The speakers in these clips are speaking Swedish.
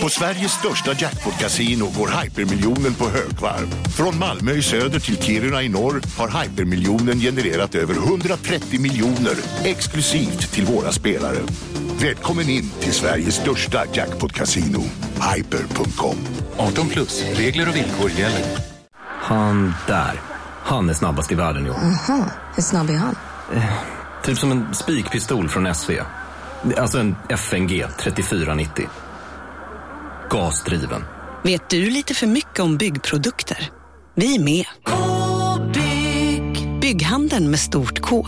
På Sveriges största jackpot-kasino går hypermiljonen på högvarv. Från Malmö i söder till Kiruna i norr har hypermiljonen genererat över 130 miljoner exklusivt till våra spelare. Välkommen in till Sveriges största jackpot-kasino, hyper.com. 18 plus, regler och villkor gäller. Han där, han är snabbast i världen jo. Aha, hur snabb är han? Typ som en spikpistol från SV. Alltså en FNG 3490. Gasdriven. Vet du lite för mycket om byggprodukter? Vi är med. -bygg. Bygghandeln med stort K.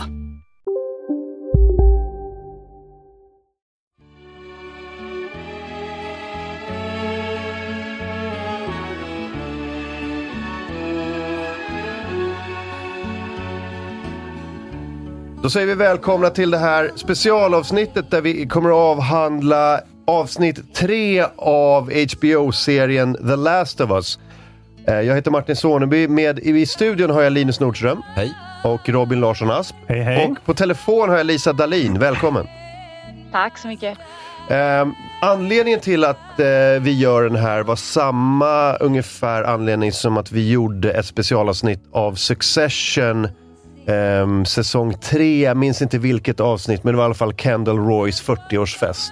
Då säger vi välkomna till det här specialavsnittet där vi kommer att avhandla avsnitt tre av HBO-serien The Last of Us. Eh, Jag heter Martin Soneby. Med i studion har jag Linus Nordström. Hej. Och Robin Larsson Asp. Hej, hej. Och på telefon har jag Lisa Dalin. Välkommen. Tack så mycket. Eh, anledningen till att eh, vi gör den här var samma ungefär anledning som att vi gjorde ett specialavsnitt av Succession ehm, säsong 3. Jag minns inte vilket avsnitt, men det var i alla fall Kendall Roys 40-årsfest.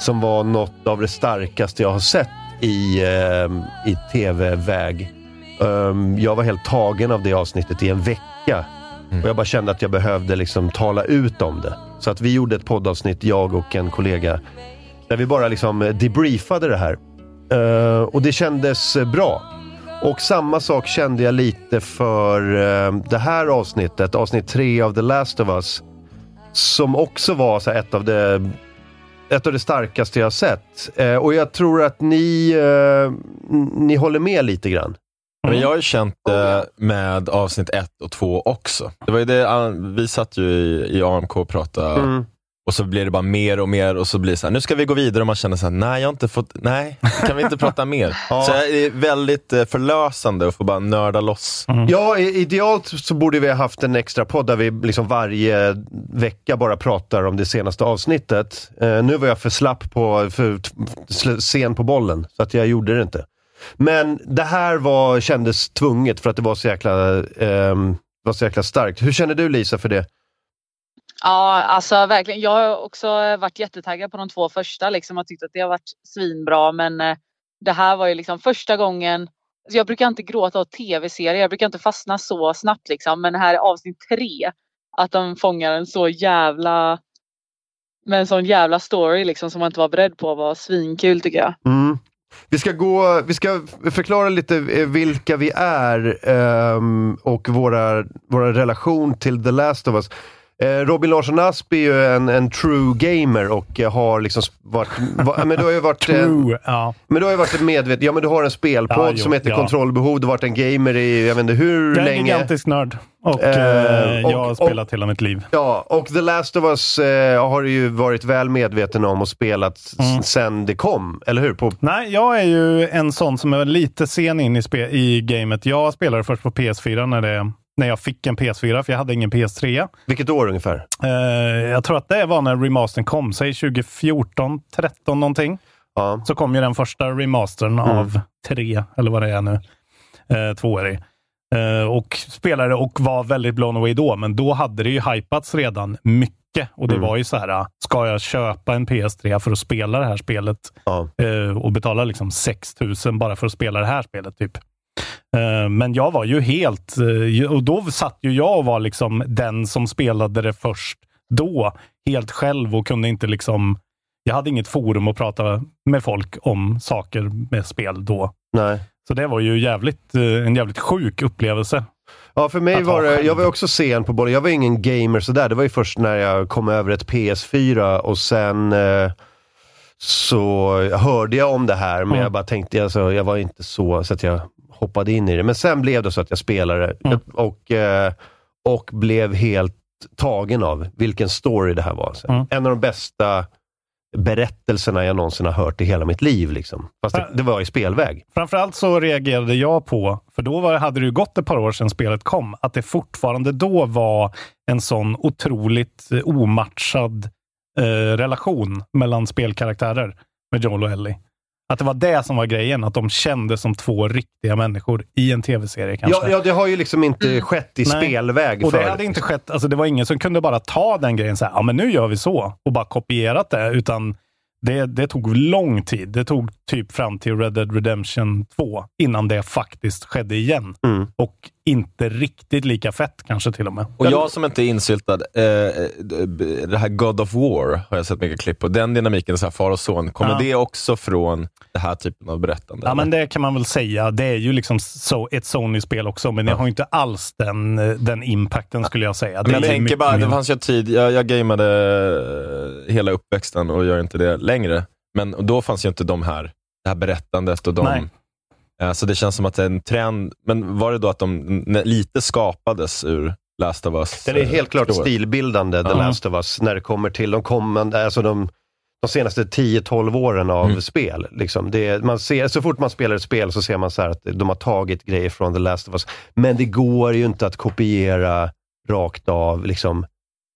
Som var något av det starkaste jag har sett i, ehm, i tv-väg. Ehm, jag var helt tagen av det avsnittet i en vecka. Och jag bara kände att jag behövde liksom tala ut om det. Så att vi gjorde ett poddavsnitt, jag och en kollega, där vi bara liksom debriefade det här. Eh, och det kändes bra. Och samma sak kände jag lite för eh, det här avsnittet, avsnitt tre av The Last of Us. Som också var så här, ett av det ett av det starkaste jag har sett. Eh, och jag tror att ni, eh, ni håller med lite grann. Men jag har ju känt det med avsnitt ett och två också. Det var ju det, vi satt ju i, i AMK och pratade Mm. Och så blir det bara mer och mer och så blir det så här, nu ska vi gå vidare och man känner så här, nej jag har inte fått, nej, kan vi inte prata mer? Ja. Så det är väldigt eh, förlösande att få bara nörda loss. Ja, i- idealt så borde vi ha haft en extra podd där vi liksom varje vecka bara pratar om det senaste avsnittet. Eh, nu var jag för slapp på, för sen på bollen, så att jag gjorde det inte. Men det här var, kändes tvunget för att det var så jäkla, ehm, var så jäkla starkt. Hur känner du Lisa för det? Ja, alltså verkligen. Jag har också varit jättetaggad på de två första liksom Jag tyckt att det har varit svinbra. Men eh, det här var ju liksom första gången. Alltså, jag brukar inte gråta åt tv-serier. Jag brukar inte fastna så snabbt liksom. Men här är avsnitt tre. Att de fångar en så jävla med en sån jävla story liksom som man inte var beredd på var svinkul tycker jag. Mm. Vi ska, gå, vi ska förklara lite eh, vilka vi är um, och våra, våra relation till The Last of Us. Eh, Robin Larsson Asp är ju en, en true gamer och eh, har liksom varit... Va, men du har ju varit... eh, True, ja. Men du har ju varit en medveten... Ja, men du har en spelpodd Ja, jo, som heter ja. Kontrollbehov. Du har varit en gamer i, jag vet inte hur Jag är en länge. gigantisk nörd och, Eh, och- jag har och- spelat hela mitt liv. Ja, och The Last of Us eh, har du ju varit väl medveten om och spelat Mm. sen det kom, eller hur? På, Nej, jag är ju en sån som är lite sen in i, spe- i gamet. Jag spelade först på PS4 när, det, när jag fick en PS4, för jag hade ingen PS3. vilket år ungefär? Eh, jag tror att det var när remastern kom, säg 2014, 13 någonting. Ja. Så kom ju den första remastern Mm. av tre, eller vad det är nu. Eh, tvåårig. Eh, och spelade och var väldigt blown away då, men då hade det ju hypats redan mycket. Och det Mm. var ju så här, ska jag köpa en PS3 för att spela det här spelet Ja. eh, och betala liksom 6 000 bara för att spela det här spelet? typ. Eh, Men jag var ju helt, eh, och då satt ju jag och var liksom den som spelade det först då, helt själv och kunde inte liksom, jag hade inget forum att prata med folk om saker med spel då. Nej. Så det var ju jävligt, eh, en jävligt sjuk upplevelse. Ja, för mig var det, jag var också sen på bollen. Jag var ingen gamer sådär. Det var ju först när jag kom över ett PS4 och sen eh, så hörde jag om det här, men Mm. jag bara tänkte, alltså, jag var inte så, så att jag hoppade in i det. Men sen blev det så att jag spelade Mm. och, eh, och blev helt tagen av vilken story det här var. Så Mm. En av de bästa berättelserna jag någonsin har hört i hela mitt liv. Liksom. Fast det, det var i spelväg. Framförallt så reagerade jag på, för då var, hade det ju gått ett par år sedan spelet kom, att det fortfarande då var en sån otroligt eh, omatchad eh, relation mellan spelkaraktärer med Joel och Ellie. Att det var det som var grejen, att de kändes som två riktiga människor i en tv-serie kanske. Ja, ja, det har ju liksom inte skett i Nej. spelväg Och det förut. hade inte skett, alltså det var ingen som kunde bara ta den grejen så här, ja men nu gör vi så, och bara kopierat det, utan det, det tog lång tid. Det tog typ fram till Red Dead Redemption 2 innan det faktiskt skedde igen. Mm. Och inte riktigt lika fett kanske till och med. Och jag som inte är insyltad, eh, det här God of War har jag sett mycket klipp på. Den dynamiken, så här far och son, kommer Ja. det också från den här typen av berättande? Ja, eller? men det kan man väl säga. Det är ju liksom so, ett Sony-spel också, men det har ju inte alls den, den impacten skulle jag säga. Det Men jag tänker bara, det fanns ju tid, jag, jag gameade eh, hela uppväxten och gör inte det längre. Men då fanns ju inte de här, det här berättandet och de... Nej. Eh, Så det känns som att det är en trend. Men var det då att de lite skapades ur Last of Us? Den är eh, helt klart story? stilbildande, The Ja. Last of Us, när det kommer till de kommande, alltså de, de senaste 10-12 åren av Mm. spel. Liksom. Det, man ser, så fort man spelar ett spel så ser man så att de har tagit grejer från The Last of Us. Men det går ju inte att kopiera rakt av liksom,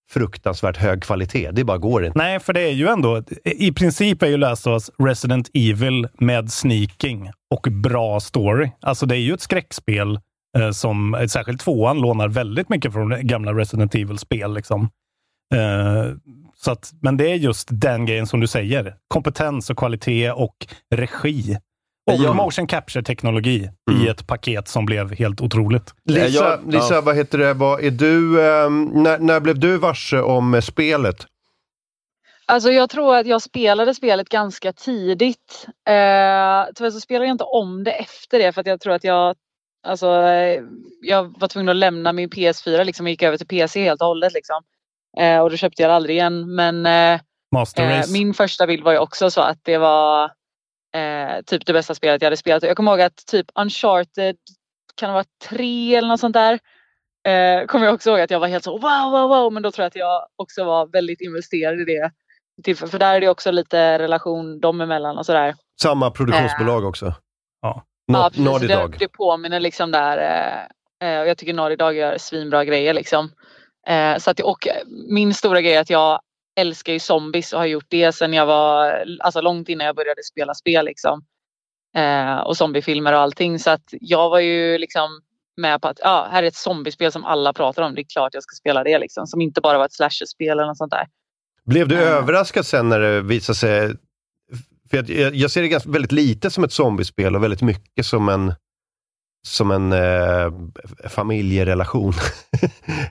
fruktansvärt hög kvalitet. Det bara går inte. Nej, för det är ju ändå, i princip är ju Last of Us Resident Evil med sneaking och bra story. Alltså det är ju ett skräckspel eh, som, eh, särskilt tvåan, lånar väldigt mycket från gamla Resident Evil-spel. Liksom. Eh, så att, men det är just den grejen som du säger. Kompetens och kvalitet och regi. Och Ja. motion capture-teknologi i ett paket som blev helt otroligt. Lisa, jag- Lisa ja. vad heter det? Vad är du, ehm, när, när blev du varse om eh, spelet? Alltså jag tror att jag spelade spelet ganska tidigt. Eh, tyvärr så spelade jag inte om det efter det för att jag tror att jag Alltså eh, jag var tvungen att lämna min PS4 liksom och gick över till PC helt och hållet liksom. Eh, och då köpte jag det aldrig igen. Men eh, Master eh, min första bild var ju också så att det var eh, typ det bästa spelet jag hade spelat. Jag kommer ihåg att typ Uncharted kan det vara tre eller något sånt där. Eh, kommer jag också ihåg att jag var helt så wow, wow, wow. Men då tror jag att jag också var väldigt investerad i det. Till- För där är det också lite relation dem emellan och sådär. Samma produktionsbolag också? Ja. Nå- Ja, precis. Det, det påminner liksom där. Eh, eh, och jag tycker Dog gör svinbra grejer liksom. Eh, så att, och min stora grej är att jag älskar ju zombies och har gjort det sedan jag var, alltså långt innan jag började spela spel liksom. Eh, och zombiefilmer och allting. Så att jag var ju liksom med på att ja, här är ett zombiespel som alla pratar om. Det är klart jag ska spela det liksom. Som inte bara var ett slasherspel eller något sånt där. Blev du Ja. överraskad sen när det visade sig... För jag, jag ser det ganska, väldigt lite som ett zombiespel och väldigt mycket som en, som en eh, familjerelation.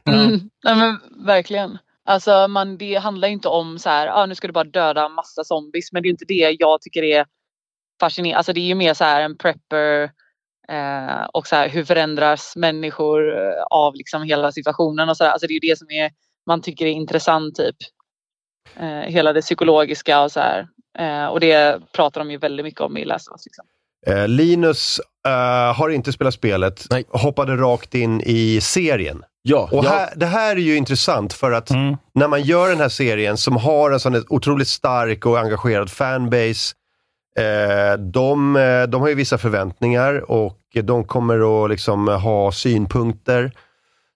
Mm, nej men verkligen. Alltså man, det handlar ju inte om så här, ah, nu ska du bara döda massa zombies. Men det är inte det jag tycker är fascinerande. Alltså det är ju mer så här en prepper eh, och så här, hur förändras människor eh, av liksom hela situationen och så där. Alltså det är ju det som är, man tycker är intressant typ. Eh, hela det psykologiska och så här. Eh, och det pratar de ju väldigt mycket om i Last. Liksom. Eh, Linus eh, har inte spelat spelet, Nej. hoppade rakt in i serien. Ja, Och jag- här, det här är ju intressant för att Mm. när man gör den här serien som har en sån otroligt stark och engagerad fanbase. Eh, de, eh, de har ju vissa förväntningar och de kommer att liksom ha synpunkter.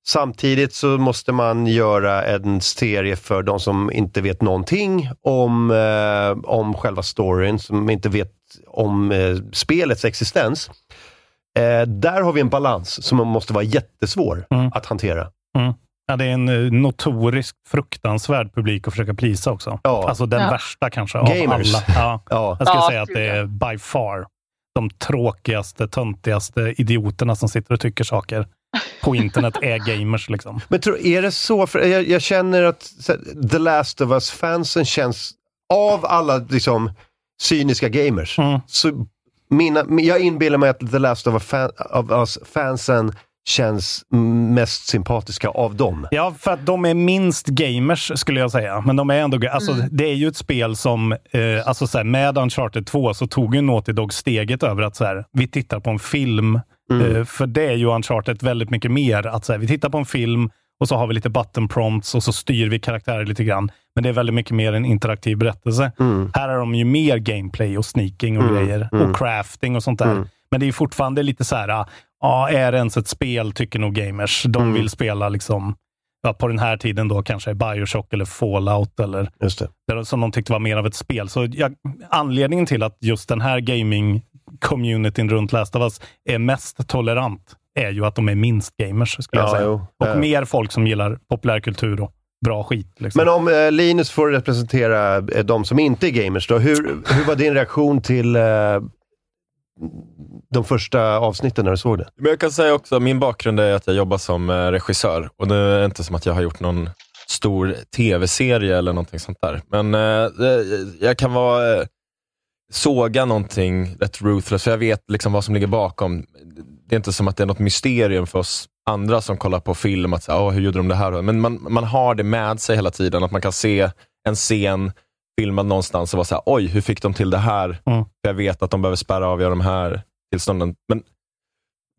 Samtidigt så måste man göra en serie för de som inte vet någonting om, eh, om själva storyn, som inte vet om eh, spelets existens. Eh, där har vi en balans som måste vara jättesvår Mm. att hantera. Ja, det är en eh, notoriskt fruktansvärd publik att försöka plisa också. Ja. Alltså den Ja. värsta kanske av Gamers. alla. Ja. Ja. Jag skulle Ja, säga att det är by far de tråkigaste, töntigaste idioterna som sitter och tycker saker på internet är gamers. Liksom. Men tror, är det så? För jag, jag känner att här, The Last of Us-fansen känns, av alla liksom, cyniska gamers, Mm. så mina, jag inbillar mig att The Last of Us-fansen känns mm, mest sympatiska av dem. Ja, för att de är minst gamers skulle jag säga. Men de är ändå, alltså, det är ju ett spel som, eh, alltså så här, med Uncharted 2 så tog ju Naughty Dog steget över att så här, vi tittar på en film. Eh, för det är ju Uncharted väldigt mycket mer. Att så här, vi tittar på en film och så har vi lite button prompts och så styr vi karaktärer lite grann. Men det är väldigt mycket mer en interaktiv berättelse. Här har de ju mer gameplay och sneaking och Mm, grejer. mm. Och crafting och sånt där. Mm. Men det är fortfarande lite så här, ja, är det ens ett spel, tycker nog gamers. De Mm. vill spela liksom, ja, på den här tiden då kanske Bioshock eller Fallout eller Just det. som de tyckte var mer av ett spel. Så jag, anledningen till att just den här gaming-communityn runt Last of Us är mest tolerant är ju att de är minst gamers, skulle jag Ja, säga. jo. Och Ja. mer folk som gillar populärkultur och bra skit. Liksom. Men om eh, Linus får representera eh, de som inte är gamers då, hur, hur var din reaktion till eh, de första avsnitten när du såg det? Men jag kan säga också, min bakgrund är att jag jobbar som eh, regissör och det är inte som att jag har gjort någon stor tv-serie eller någonting sånt där. Men eh, det- jag kan vara eh, såga någonting rätt ruthless, för jag vet liksom vad som ligger bakom. Det är inte som att det är något mysterium för oss andra som kollar på film, att säga, "Åh, hur gjorde de det här? Men man, man har det med sig hela tiden, att man kan se en scen filmad någonstans och vara så här, oj, hur fick de till det här? Mm. För jag vet att de behöver spärra av de här tillstånden. Men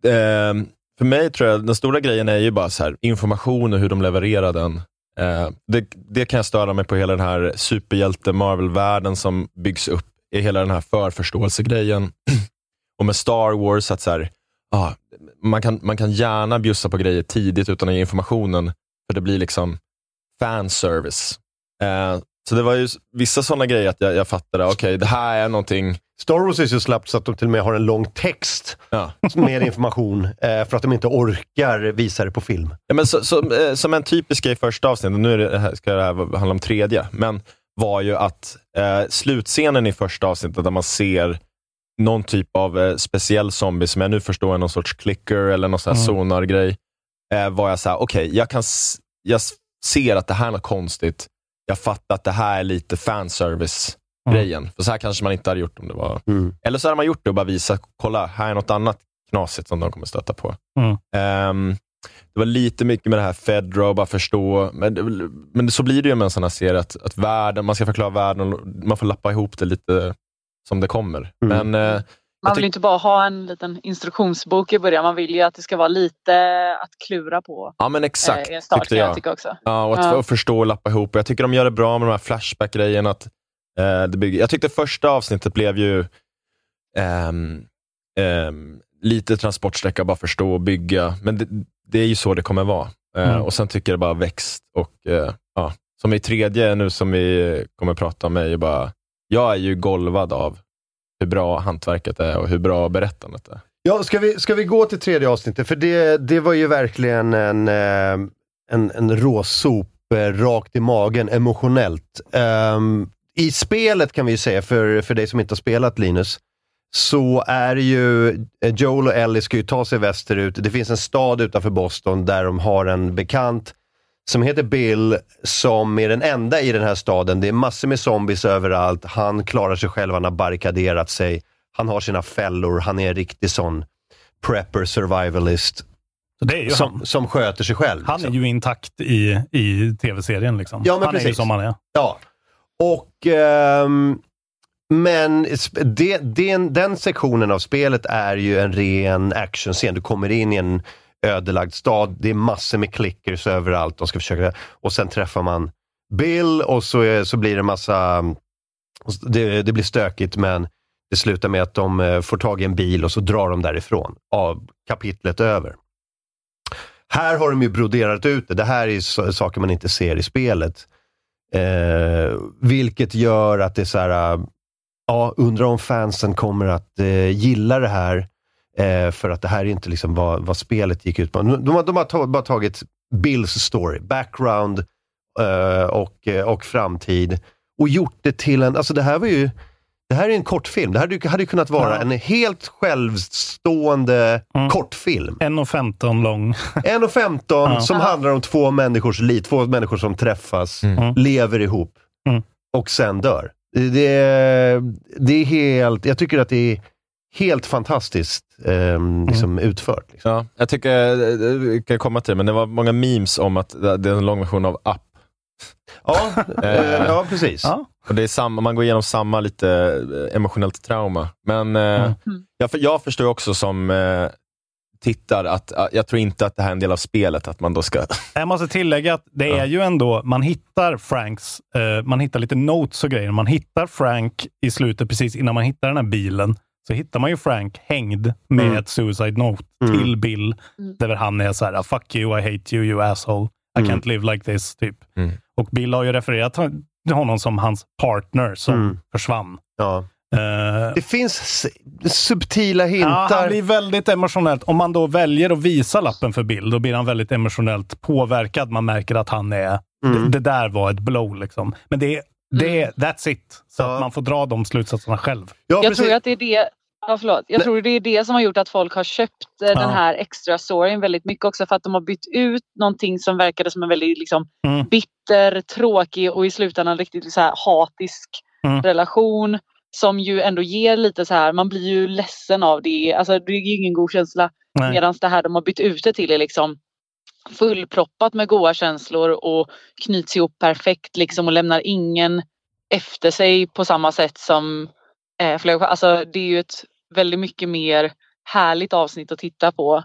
eh, för mig tror jag den stora grejen är ju bara så här, information och hur de levererar den. Eh, det, det kan jag störa mig på hela den här superhjälte Marvel-världen som byggs upp i hela den här förförståelsegrejen. och med Star Wars, att så här, ah, man, kan, man kan gärna bjussa på grejer tidigt utan att ge informationen, för det blir liksom fanservice. Eh, så det var ju vissa sådana grejer att jag, jag fattade, okej, det här är någonting Star Wars är så slappt så att de till och med har en lång text Ja. med information eh, för att de inte orkar visa det på film. Ja, men så, så, eh, som en typisk grej i första avsnittet, nu det, här- ska det här handla om tredje, men var ju att eh, slutscenen i första avsnittet där man ser någon typ av eh, speciell zombie, som jag nu förstår är någon sorts clicker eller någon sån här Mm. sonargrej, eh, var jag så här, okej, jag kan s- jag s- ser att det här är något konstigt. Jag fattar att det här är lite fanservice-grejen. För så här kanske man inte hade gjort om det var... Mm. Eller så hade man gjort det och bara visat, kolla, här är något annat knasigt som de kommer stöta på. Mm. Ehm, det var lite mycket med det här Fedra och bara förstå, men, men så blir det ju med en sån här serie, att, att världen, man ska förklara världen och man får lappa ihop det lite som det kommer. Mm. Men eh, Man vill ju inte bara ha en liten instruktionsbok i början. Man vill ju att det ska vara lite att klura på. Ja men exakt, eh, start, tyckte jag jag. tycka också. Ja, och att Ja. förstå och lappa ihop. Jag tycker de gör det bra med de här Flashback-grejerna. Att, eh, det bygger. Jag tyckte första avsnittet blev ju ehm, ehm, lite transportsträcka, bara förstå och bygga. Men det, det är ju så det kommer vara. Eh, Mm. Och sen tycker jag det bara växt. Och, eh, ja, som i tredje nu som vi kommer prata om, är ju bara, jag är ju golvad av hur bra hantverket är och hur bra berättandet är. Ja, ska vi, ska vi gå till tredje avsnittet? För det, det var ju verkligen en, eh, en, en råsop eh, rakt i magen emotionellt. Um, I spelet kan vi ju säga, för, för dig som inte har spelat Linus, så är ju eh, Joel och Ellie ska ju ta sig västerut. Det finns en stad utanför Boston där de har en bekant som heter Bill, som är den enda i den här staden. Det är massor med zombies överallt. Han klarar sig själv, han har barrikaderat sig. Han har sina fällor, han är en riktig sån prepper survivalist Så är som, han. som sköter sig själv. Han är liksom. ju intakt i, i tv-serien. Liksom. Ja, han är ju precis. som han är. Ja. Och, ehm, men det, den, den sektionen av spelet är ju en ren actionscen. Du kommer in i en ödelagd stad, det är massor med clickers överallt. De ska försöka, och sen träffar man Bill och så, är, så blir det massa, det, det blir stökigt men det slutar med att de eh, får tag i en bil och så drar de därifrån. Av kapitlet över. Här har de ju broderat ut det. Det här är saker man inte ser i spelet. Eh, vilket gör att det är så här, eh, ja, undrar om fansen kommer att eh, gilla det här. Eh, för att det här är inte liksom vad, vad spelet gick ut på. De, har, de har ta, bara tagit Bills story, background eh, och, eh, och framtid och gjort det till en, alltså det här var ju, det här är en kortfilm. Det här hade, hade kunnat vara Ja. en helt självstående Mm. kortfilm. 1.15 lång. 1.15 Ja. som handlar om två människors liv, två människor som träffas, Mm. lever ihop Mm. och sen dör. Det, det är helt, jag tycker att det är helt fantastiskt eh, liksom utfört. Liksom. Ja, jag tycker, eh, vi kan komma till det, men det var många memes om att det är en lång version av Up. Ja, eh, ja precis. Och det är samma, man går igenom samma lite eh, emotionellt trauma. Men eh, jag, för- jag förstår också som eh, tittar att eh, jag tror inte att det här är en del av spelet, att man då ska... Jag måste tillägga att det är ju ändå, man hittar Franks, eh, man hittar lite notes och grejer. Man hittar Frank i slutet, precis innan man hittar den här bilen, så hittar man ju Frank hängd med Mm. ett suicide note Mm. till Bill, där han är så här, fuck you, I hate you, you asshole. I Mm. can't live like this, typ. Mm. Och Bill har ju refererat till honom som hans partner som Mm. försvann. Ja. Eh, Det finns subtila Ja, hintar. han blir väldigt emotionellt. Om man då väljer att visa lappen för Bill, då blir han väldigt emotionellt påverkad. Man märker att han är... Mm. Det, det där var ett blow liksom. Men det, det, that's it. Så att man får dra de slutsatserna själv. jag tror att det är det Ja, förlåt. Jag tror det är det som har gjort att folk har köpt eh, Ja. den här extra storyn väldigt mycket också för att de har bytt ut någonting som verkade som en väldigt liksom, Mm. bitter, tråkig och i slutändan riktigt så här hatisk Mm. relation som ju ändå ger lite så här, man blir ju ledsen av det. Alltså det är ju ingen god känsla. Medan det här de har bytt ut det till är liksom fullproppat med goda känslor och knyts ihop perfekt liksom och lämnar ingen efter sig på samma sätt som eh, flera, alltså det är ju ett väldigt mycket mer härligt avsnitt att titta på.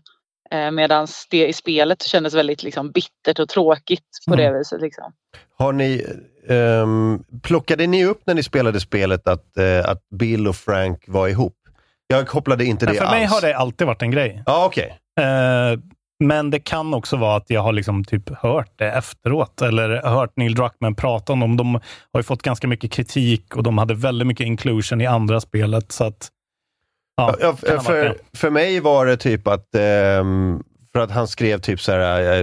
Eh, Medan det i spelet kändes väldigt liksom, bittert och tråkigt på Mm. det viset. Liksom. Har ni, ehm, plockade ni upp när ni spelade spelet att, eh, att Bill och Frank var ihop? Jag kopplade inte det Men för alls. mig har det alltid varit en grej. Ja, okej. Eh, men det kan också vara att jag har liksom typ hört det efteråt, eller hört Neil Druckmann prata om dem. De har ju fått ganska mycket kritik och de hade väldigt mycket inclusion i andra spelet. Så att, ja, Ja, för, för mig var det typ att, ehm, för att han skrev typ så här,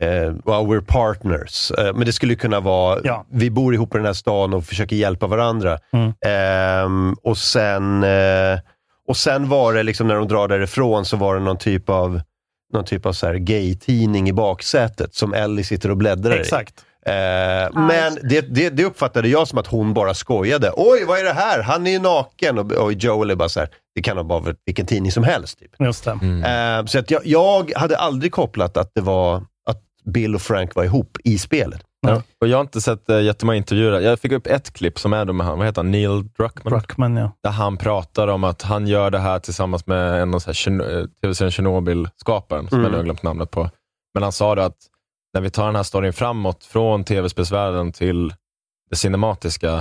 eh, well, we're partners. Eh, men det skulle kunna vara, Ja. vi bor ihop i den här stan och försöker hjälpa varandra. Mm. Ehm, och, sen, eh, och sen var det, liksom när de drar därifrån, så var det någon typ av någon typ av så här gay-tidning i baksätet som Ellie sitter och bläddrar i. Exakt. Eh, men det, det, det uppfattade jag som att hon bara skojade. Oj, vad är det här? Han är ju naken. Och, och Joel är bara så här, det kan ha bara varit vilken tidning som helst. Typ. Just det. Eh, så att jag, jag hade aldrig kopplat att det var att Bill och Frank var ihop i spelet. Ja. Och jag har inte sett uh, jättemånga intervjuer. Jag fick upp ett klipp som är då med han, vad heter han, Neil Druckmann? Druckmann, ja. Där han pratar om att han gör det här tillsammans med en av eh, tv-serien Chernobyl-skaparen, som Mm. jag nu har glömt namnet på. Men han sa att när vi tar den här storyn framåt från tv-spelsvärlden till det cinematiska,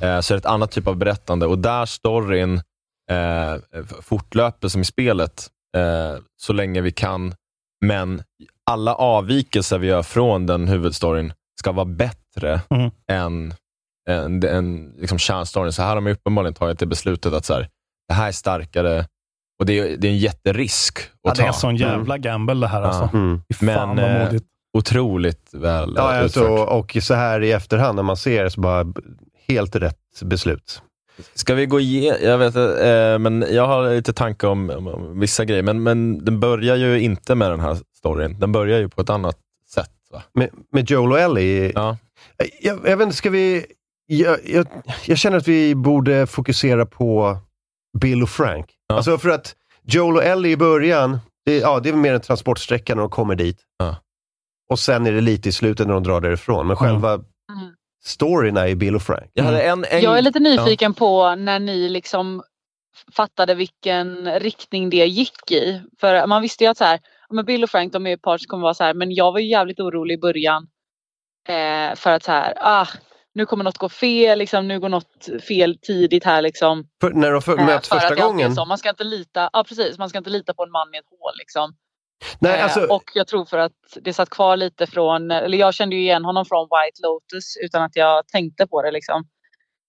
eh, så är det ett annat typ av berättande. Och där storyn eh, fortlöper som i spelet, eh, så länge vi kan. Men alla avvikelser vi gör från den huvudstoryn ska vara bättre Mm. än, än, än liksom kärnstoryn. Så här har de uppenbarligen tagit det beslutet att så här, det här är starkare och det är, det är en jätterisk att Ja, det är en ta. sån jävla gamble det här alltså. Mm. Fan Men, vad eh, modigt. Otroligt väl Ja, eh, utfört. och så här i efterhand när man ser det så bara helt rätt beslut. Ska vi gå igenom, jag vet eh, men jag har lite tankar om, om, om vissa grejer, men, men den börjar ju inte med den här storyn. Den börjar ju på ett annat. Va? Med, med Joel och Ellie. Ja. Jag, jag vet inte, ska vi... Jag, jag, jag känner att vi borde fokusera på Bill och Frank. Ja. Alltså för att Joel och Ellie i början, det, ja, det är mer en transportsträcka när de kommer dit. Ja. Och sen är det lite i slutet när de drar därifrån. Men själva Mm. storyn är ju Bill och Frank. Jag, hade en, en, Jag är lite nyfiken på när ni liksom fattade vilken riktning det gick i. För man visste ju att så här, ja, men Bill och Frank de är ett par som kommer vara så här, men jag var ju jävligt orolig i början. Eh, för att så här, ah, nu kommer något gå fel, liksom, nu går något fel tidigt här liksom. För, när de för, Eh, möts för första gången. Så. Man ska inte lita, ja precis, man ska inte lita på en man med ett hål liksom. Nej, Eh, alltså, Och jag tror för att det satt kvar lite från, eller jag kände ju igen honom från White Lotus utan att jag tänkte på det liksom.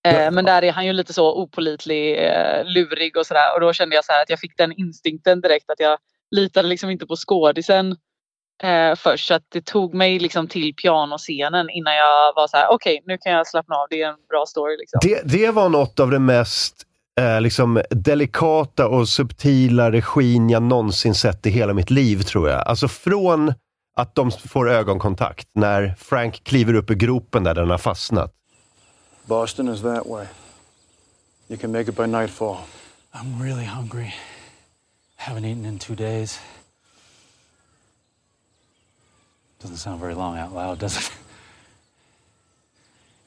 Eh, Men där är han ju lite så opolitlig, eh, lurig och sådär. Och då kände jag så att jag fick den instinkten direkt att jag litade liksom inte på skådisen eh, först. Så att det tog mig liksom till pianoscenen innan jag var så här: okej nu kan jag slappna av, det är en bra story liksom. det, det var något av det mest eh, liksom delikata och subtila regin jag någonsin sett i hela mitt liv, tror jag. Alltså från att de får ögonkontakt, när Frank kliver upp i gropen där den har fastnat. Boston is that way. You can make it by nightfall. I'm really hungry. Haven't eaten in two days. Doesn't sound very long out loud, does it?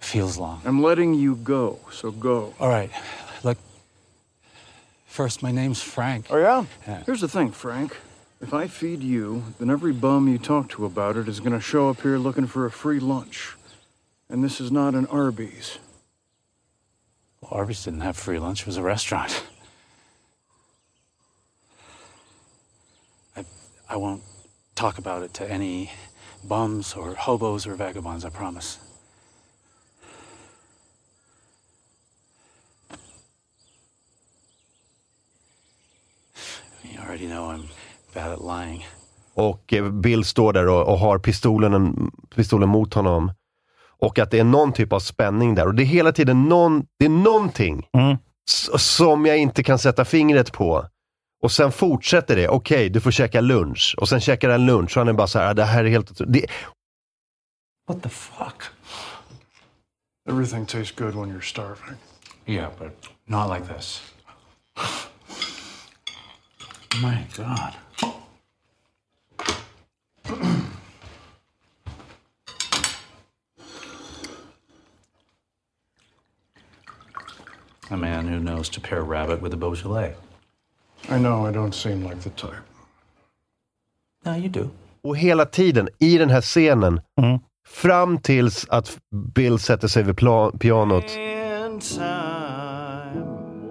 Feels long. I'm letting you go, so go. All right. Look, first, my name's Frank. Oh, yeah? Yeah. Here's the thing, Frank. If I feed you, then every bum you talk to about it is going to show up here looking for a free lunch. And this is not an Arby's. Well, Arby's didn't have free lunch. It was a restaurant. I, won't talk about it to any bums or hobos or vagabonds, I promise. You already know I'm bad at lying. Och eh, Bill står där och, och har pistolen, pistolen mot honom. Och att det är någon typ av spänning där. Och det är hela tiden någon, det är någonting s- som jag inte kan sätta fingret på. Och sen fortsätter det. Okej, du får käka lunch. Och sen käkar han lunch och han är bara så här, "Ah, det här är helt... Det, What the fuck? Everything tastes good when you're starving. Yeah, but not like this. My God. A man who knows to pair rabbit with a Beaujolais. I know I don't seem like the type. No, you do. Och hela tiden i den här scenen, mm. fram tills att Bill sätter sig vid pla- pianot. And time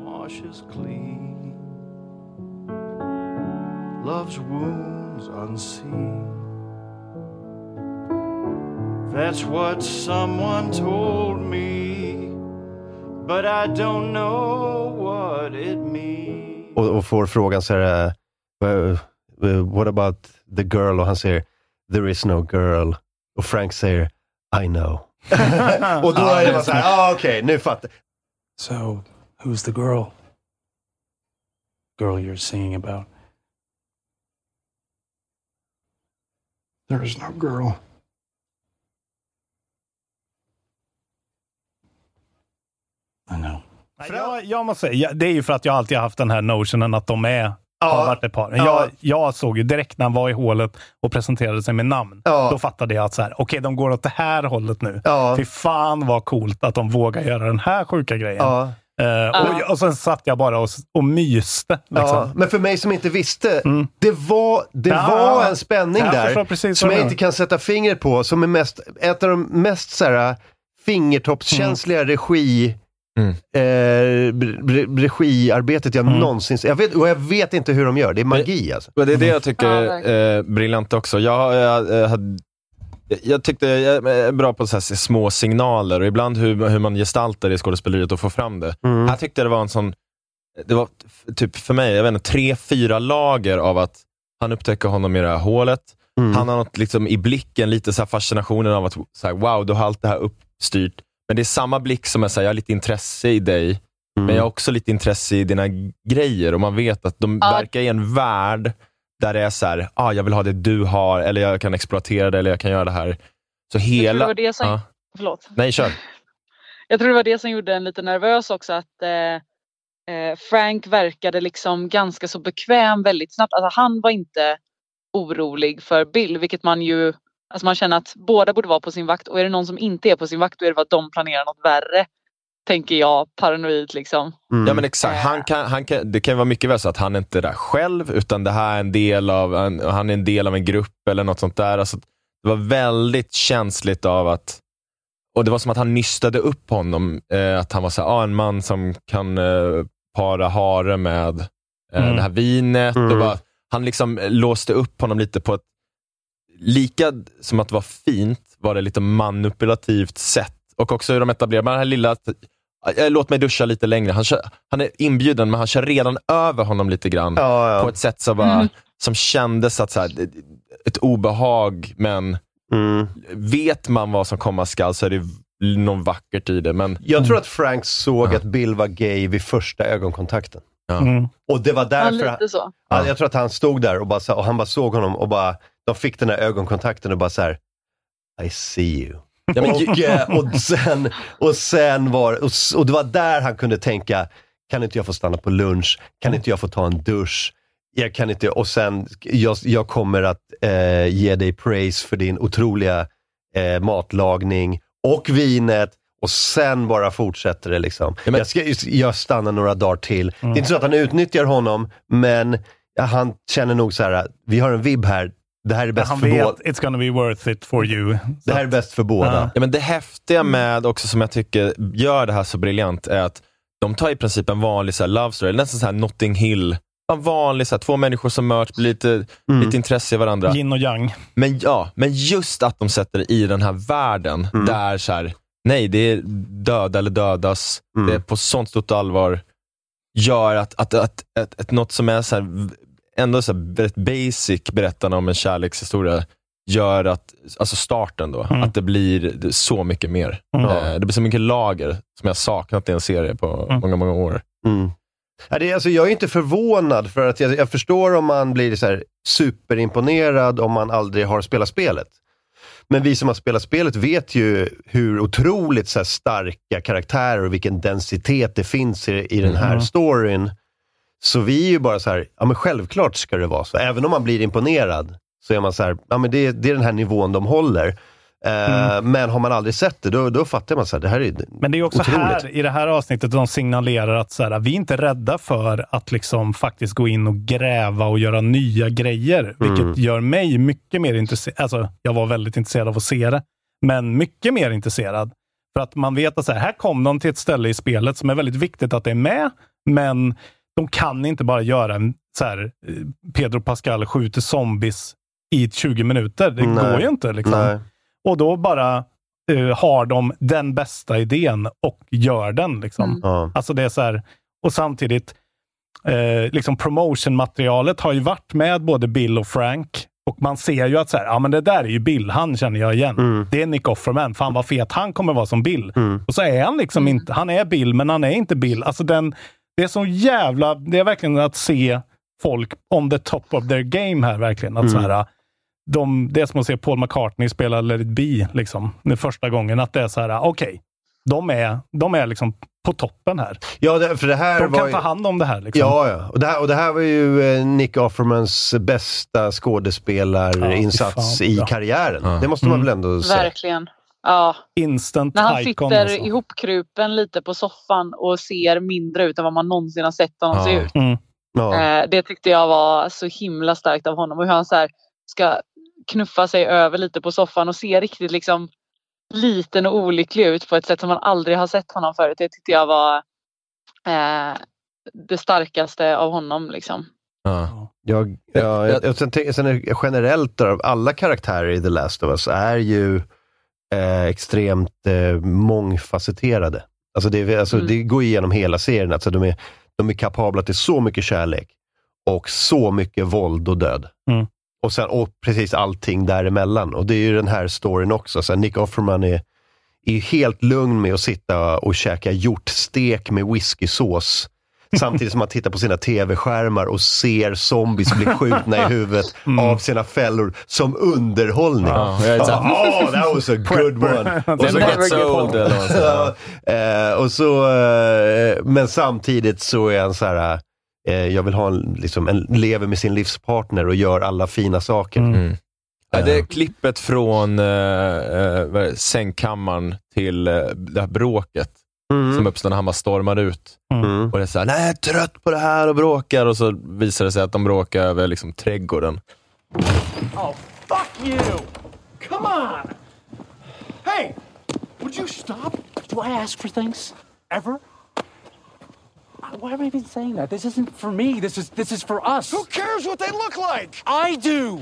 washes clean. Love's wounds unseen. That's what someone told me. But I don't know what it means. Och, och får frågan så här, eh, "Well, eh, what about the girl? Och han säger, there is no girl. Och Frank säger, I know. och då är det bara så här, ah, okej, nu fattar So, who's the girl? Girl you're singing about? There is no girl. I know. Jag, jag måste säga, ja, det är ju för att jag alltid har haft den här notionen att de är, har varit ett par. Jag, jag såg ju direkt när han var i hålet och presenterade sig med namn. Då fattade jag att så här, okej, de går åt det här hållet nu. Ja. Fy fan vad coolt att de vågar göra den här sjuka grejen. Ja. Eh, och, och sen satt jag bara och, och myste. Liksom. Ja, men för mig som inte visste, det var, det Ja, var en spänning där som jag inte kan sätta fingret på. Som är mest, ett av de mest så här, fingertoppskänsliga Mm. regi eh, re- regiarbetet jag någonsin jag vet, Och jag vet inte hur de gör, det är magi alltså. Men det är det jag tycker Ja, är eh, briljant också. Jag, jag, jag, hade, jag, jag tyckte jag är bra på så här små signaler och ibland hur, hur man gestaltar det i skådespeleriet och får fram det. Här tyckte jag det var en sån, det var typ för mig, jag vet inte, tre, fyra lager av att han upptäcker honom i det här hålet. Han har något liksom i blicken, lite så här fascinationen av att så här, wow, du har allt det här uppstyrt. Men det är samma blick som så här, jag har lite intresse i dig, men jag har också lite intresse i dina grejer och man vet att de Ja. verkar i en värld där det är så här, ah, jag vill ha det du har, eller jag kan exploatera det, eller jag kan göra det här. Så Jag hela... det var det som... Ja. Förlåt. Nej, kör. Jag tror det var det som gjorde en lite nervös också att eh, eh, Frank verkade liksom ganska så bekväm väldigt snabbt. Alltså han var inte orolig för Bill, vilket man ju, alltså man känner att båda borde vara på sin vakt och är det någon som inte är på sin vakt då är det för att de planerar något värre. Tänker jag, paranoid liksom. Ja men exakt, han kan, han kan, det kan vara mycket väl så att han inte är där själv, utan det här är en del av en, han är en del av en grupp eller något sånt där. Alltså, det var väldigt känsligt av att, och det var som att han nystade upp honom, eh, att han var så här, ah, en man som kan eh, para hare med eh, Mm. det här vinet. Mm. Och bara, han liksom låste upp honom lite på ett, lika som att det var fint, var det lite manipulativt sätt. Och också hur de etablerar, den här lilla, eh, låt mig duscha lite längre. Han, kör, han är inbjuden, men han kör redan över honom lite grann. Ja, ja. På ett sätt som, bara, som kändes att så här, ett obehag, men Mm. vet man vad som komma skall så är det något vackert i det. Men, Jag tror att Frank såg att Bill var gay vid första ögonkontakten. Ja. Mm. Och det var Ja, därför... lite så. Ja, jag tror att han stod där och, bara, och han bara såg honom och bara, de fick den här ögonkontakten och bara så här. I see you. Ja, men, Och, eh, och, sen, och sen var och, och det var där han kunde tänka, kan inte jag få stanna på lunch? Kan inte jag få ta en dusch? Jag kan inte, och sen, jag, jag kommer att eh, ge dig praise för din otroliga eh, matlagning och vinet och sen bara fortsätter det. liksom. jag, ska, jag stannar några dagar till. Det är inte så att han utnyttjar honom, men ja, han känner nog så här, vi har en vibb här, det här är bäst Han för båda. it's gonna be worth it for you. Det här är bäst för båda. Ja, men det häftiga med också som jag tycker gör det här så briljant är att de tar i princip en vanlig så här, love story, nästan så här Notting Hill. En vanlig, så här, två människor som möts, blir lite, lite intresse i varandra. Yin och yang. Men, ja, men just att de sätter det i den här världen, där så här, nej, det är döda eller dödas, det är på sånt stort allvar, gör att, att, att, att, att något som är så här, ändå så här, väldigt basic berättande om en kärlekshistoria, gör att, alltså starten då, att det blir så mycket mer. Mm. Eh, det blir så mycket lager som jag saknat i en serie på många, många år. Mm. Ja, det är, alltså, jag är inte förvånad, för att jag, jag förstår om man blir så superimponerad om man aldrig har spelat spelet. Men vi som har spelat spelet vet ju hur otroligt så starka karaktärer och vilken densitet det finns i, i den här Mhm. storyn. Så vi är ju bara så här, ja men självklart ska det vara så. Även om man blir imponerad, så är man så här, ja men det, det är den här nivån de håller. Eh, Men har man aldrig sett det, då, då fattar man så här, det här är Men det är också otroligt. här, i det här avsnittet de signalerar att så här, vi är inte rädda för att liksom faktiskt gå in och gräva och göra nya grejer. Vilket Mm. gör mig mycket mer intresserad. Alltså, jag var väldigt intresserad av att se det, men mycket mer intresserad. För att man vet att så här, här kom de till ett ställe i spelet som är väldigt viktigt att det är med, men de kan inte bara göra en så här, eh, Pedro Pascal skjuter zombies i 20 minuter. Det Nej. går ju inte. Liksom. Nej. Och då bara eh, har de den bästa idén och gör den. Liksom. Ja. Alltså det är så här, och samtidigt, eh, liksom promotion-materialet har ju varit med både Bill och Frank. Och man ser ju att så här, ja, men det där är ju Bill, han känner jag igen. Mm. Det är Nick Offerman, fan vad fet han kommer vara som Bill. Och så är han liksom inte, han är Bill, men han är inte Bill. Alltså den, det är så jävla, det är verkligen att se folk on the top of their game här verkligen. Att så Mm. här, de, det är som att se Paul McCartney spela Let it be, liksom, den första gången. Att det är så här, okej, de, är, de är liksom på toppen här. Ja, det, för det här de var kan ju- ta hand om det här. Liksom. Ja, ja. Och det, här, och det här var ju eh, Nick Offermans bästa skådespelarinsats Ja, i karriären. Det måste man Mm. väl ändå säga. Verkligen. Ja. Instant När han icon sitter alltså. ihopkrupen lite på soffan och ser mindre ut än vad man någonsin har sett honom Ja. se ut. Mm. Eh, det tyckte jag var så himla starkt av honom och hur han så här ska knuffa sig över lite på soffan och se riktigt liksom liten och olycklig ut på ett sätt som man aldrig har sett honom förut. Det tyckte jag var eh, det starkaste av honom. Liksom. Jag, ja, jag, jag, sen, tänk- sen är generellt, då, alla karaktärer i The Last of Us är ju eh, extremt eh, mångfacetterade. Alltså det, alltså Mm. det går igenom hela serien. Alltså de, är, de är kapabla till så mycket kärlek och så mycket våld och död. Mm. Och, sen, och precis allting däremellan. Och det är ju den här storyn också. Så Nick Offerman är, är helt lugn med att sitta och käka hjortstek med whiskysås. Samtidigt som man tittar på sina tv-skärmar och ser zombies bli skjutna i huvudet av sina fällor som underhållning. Här- oh, that was a good one. Och så- gets old, eh, och så, eh, men samtidigt så är han så här, jag vill ha en, liksom, en, lever med sin livspartner och gör alla fina saker. Mm. Ja, det är klippet från uh, uh, sängkammaren till uh, det här bråket som uppstår när han bara stormar ut. Mm. Och det är såhär, nej jag är trött på det här och bråkar. Och så visar det sig att de bråkar över liksom, trädgården. Oh, fuck you! Come on! Hey, would you stop? Do I ask for things? Ever? Why am I even saying that? This isn't for me. This is this is for us. Who cares what they look like? I do.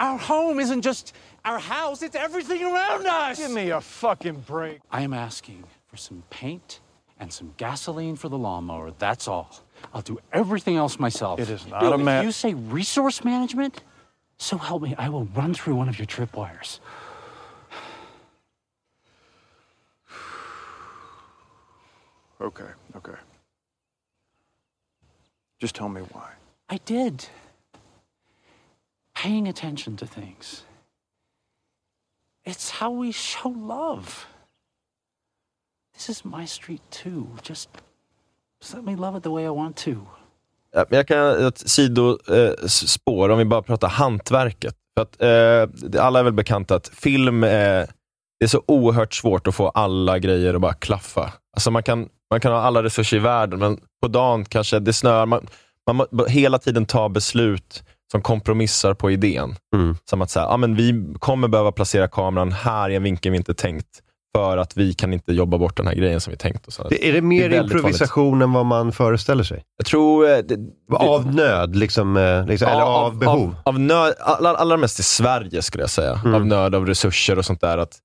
Our home isn't just our house, it's everything around us. Give me a fucking break. I am asking for some paint and some gasoline for the lawnmower. That's all. I'll do everything else myself. It is not Bill, a ma- If you say resource management, so help me, I will run through one of your tripwires. Okay, okay. Just tell me why. I did. Paying attention to things. It's how we show love. This is my street too. Just Just let me love it the way I want to. Jag kan ett sidospår, om vi bara pratar hantverket. För att, eh, alla är väl bekanta att film, eh, det är så oerhört svårt att få alla grejer att bara klaffa. Alltså man, kan, man kan ha alla resurser i världen, men på dagen kanske det snöar. Man, man hela tiden ta beslut som kompromissar på idén. Som att säga, ah, men vi kommer behöva placera kameran här i en vinkel vi inte tänkt, för att vi kan inte jobba bort den här grejen som vi tänkt. Och så. Det- Är det mer väldigt improvisation än vad man föreställer sig? Jag tror... eh, Det, av nöd, liksom, eh, liksom, eller av, behov? Av, av nöd, allra, allra mest i Sverige skulle jag säga. Mm. Av nöd, av resurser och sånt där. Att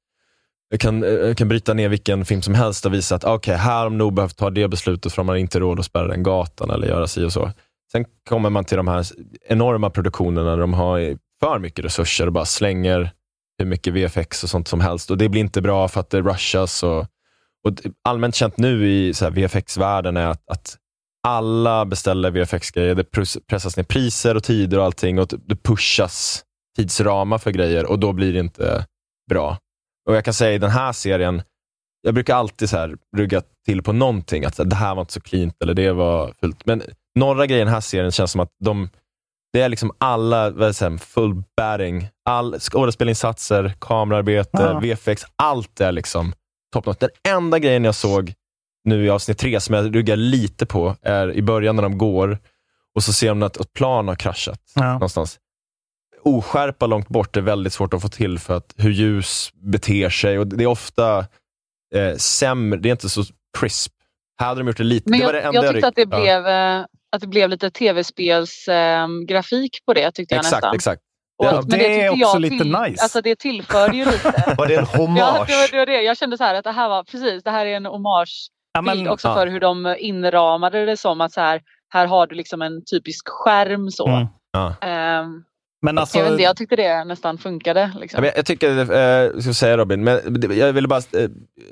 jag, kan, eh, jag kan bryta ner vilken film som helst och visa att okay, här har de nog behövt ta det beslutet för de har inte råd att spärra den gatan eller göra si och så. Sen kommer man till de här enorma produktionerna där de har för mycket resurser och bara slänger hur mycket VFX och sånt som helst. Och Det blir inte bra för att det rushas. Och, och allmänt känt nu i VFX-världen är att, att alla beställer VFX-grejer. Det pressas ner priser och tider och allting och det pushas tidsramar för grejer och då blir det inte bra. Och Jag kan säga i den här serien, jag brukar alltid så här rugga till på någonting, att det här var inte så cleant eller det var fult. Men några grejer i den här serien känns som att de, det är liksom alla, säga, full batting. All skådespelinsatser, kamerarbete, Ja. VFX, allt är liksom top notch. Den enda grejen jag såg nu i avsnitt tre, som jag ruggar lite på, är i början när de går och så ser de att ett plan har kraschat Ja. någonstans. Oskärpa långt bort är väldigt svårt att få till för att hur ljus beter sig och det är ofta eh, sämre, det är inte så crisp. Här hade de gjort det lite. Men det var jag, det enda jag tyckte att det, ja. blev, eh, att det blev lite tv-spelsgrafik på det tyckte jag Exakt, nästan. exakt. Och, Ja, men det är också jag lite till, nice. Alltså det tillförde ju lite. Var det en Ja, hommage? det var, det var det. Jag kände så här att det här var precis, det här är en hommage Ja, men- bild också ja. för hur de inramade det som att så här, här har du liksom en typisk skärm så. Mm. Ja. Ehm, Men alltså, jag, inte, jag tyckte det nästan funkade. Liksom. jag, jag tycker, eh, jag ska säga Robin, men jag ville bara, eh,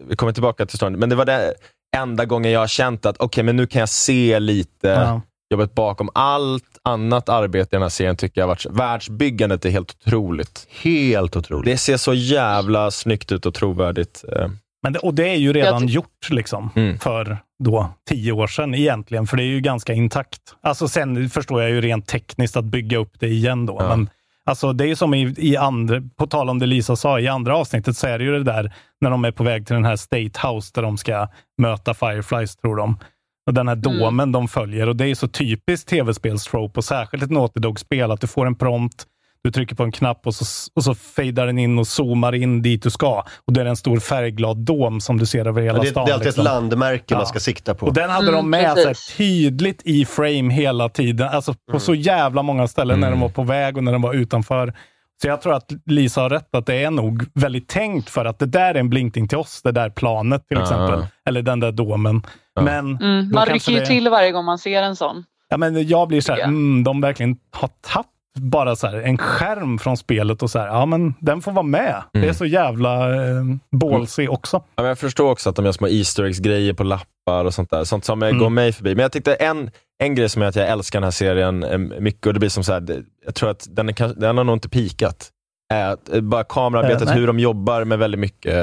vi kommer tillbaka till storyn, men det var det enda gången jag har känt att okej, men nu kan jag se lite Ja. jobbet bakom. Allt annat arbete i den här serien tycker jag har varit, världsbyggandet är helt otroligt. Helt otroligt. Det ser så jävla snyggt ut och trovärdigt. eh. Men det, och det är ju redan gjort liksom, Mm. för då tio år sedan egentligen, för det är ju ganska intakt. Alltså sen förstår jag ju rent tekniskt att bygga upp det igen då, Ja. men alltså det är ju som i, i andra, på tal om det Lisa sa, i andra avsnittet så är det ju det där när de är på väg till den här State House där de ska möta Fireflies, tror de. Och den här domen de följer och det är så typiskt tv-spelstrope och särskilt ett Naughty Dog-spel att du får en prompt, du trycker på en knapp och så, och så fejdar den in och zoomar in dit du ska. Och det är en stor färgglad dom som du ser över hela Ja, det, stan. det är alltid liksom. ett landmärke Ja. man ska sikta på. Och den hade Mm, de med här, tydligt i frame hela tiden. Alltså på så jävla många ställen när de var på väg och när de var utanför. Så jag tror att Lisa har rätt att det är nog väldigt tänkt för att det där är en blinkning till oss, det där planet till exempel. Eller den där domen. Men, Mm, då man rycker ju det- till varje gång man ser en sån. Ja, men jag blir så här, Ja. mm, de verkligen har tagit bara så här, en skärm från spelet och så här, ja men den får vara med. Det är så jävla eh, ballsy också. Ja, men jag förstår också att de gör små Easter eggs-grejer på lappar och sånt där. Sånt som Mm. går mig förbi. Men jag tyckte en, en grej som är att jag älskar den här serien eh, mycket och det blir som så här, jag tror att den, är, den har nog inte pikat. Att, eh, bara kamerarbetet, Eh, hur de jobbar med väldigt mycket.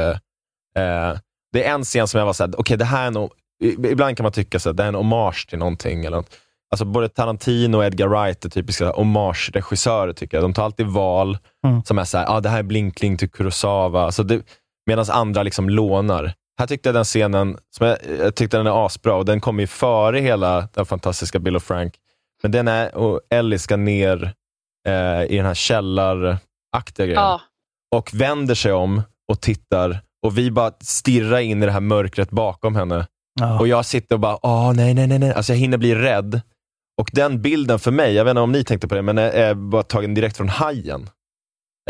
Eh, det är en scen som jag var såhär, okej det här är nog, ibland kan man tycka att det är en hommage till någonting. Eller något. Alltså både Tarantino och Edgar Wright är typiska hommage-regissörer tycker jag. De tar alltid val Mm. som är såhär, ah, det här är blinkling till Kurosawa. Alltså Medan andra liksom lånar. Här tyckte jag den scenen, som jag, jag tyckte den är asbra och den kommer ju före hela den fantastiska Bill och Frank. Men den är, och Ellie ska ner eh, i den här källaraktiga grejen Ja. och vänder sig om och tittar och vi bara stirrar in i det här mörkret bakom henne. Ja. Och jag sitter och bara, åh nej, nej, nej, nej. Alltså jag hinner bli rädd. Och den bilden för mig, jag vet inte om ni tänkte på det, men är, är bara tagen direkt från Hajen.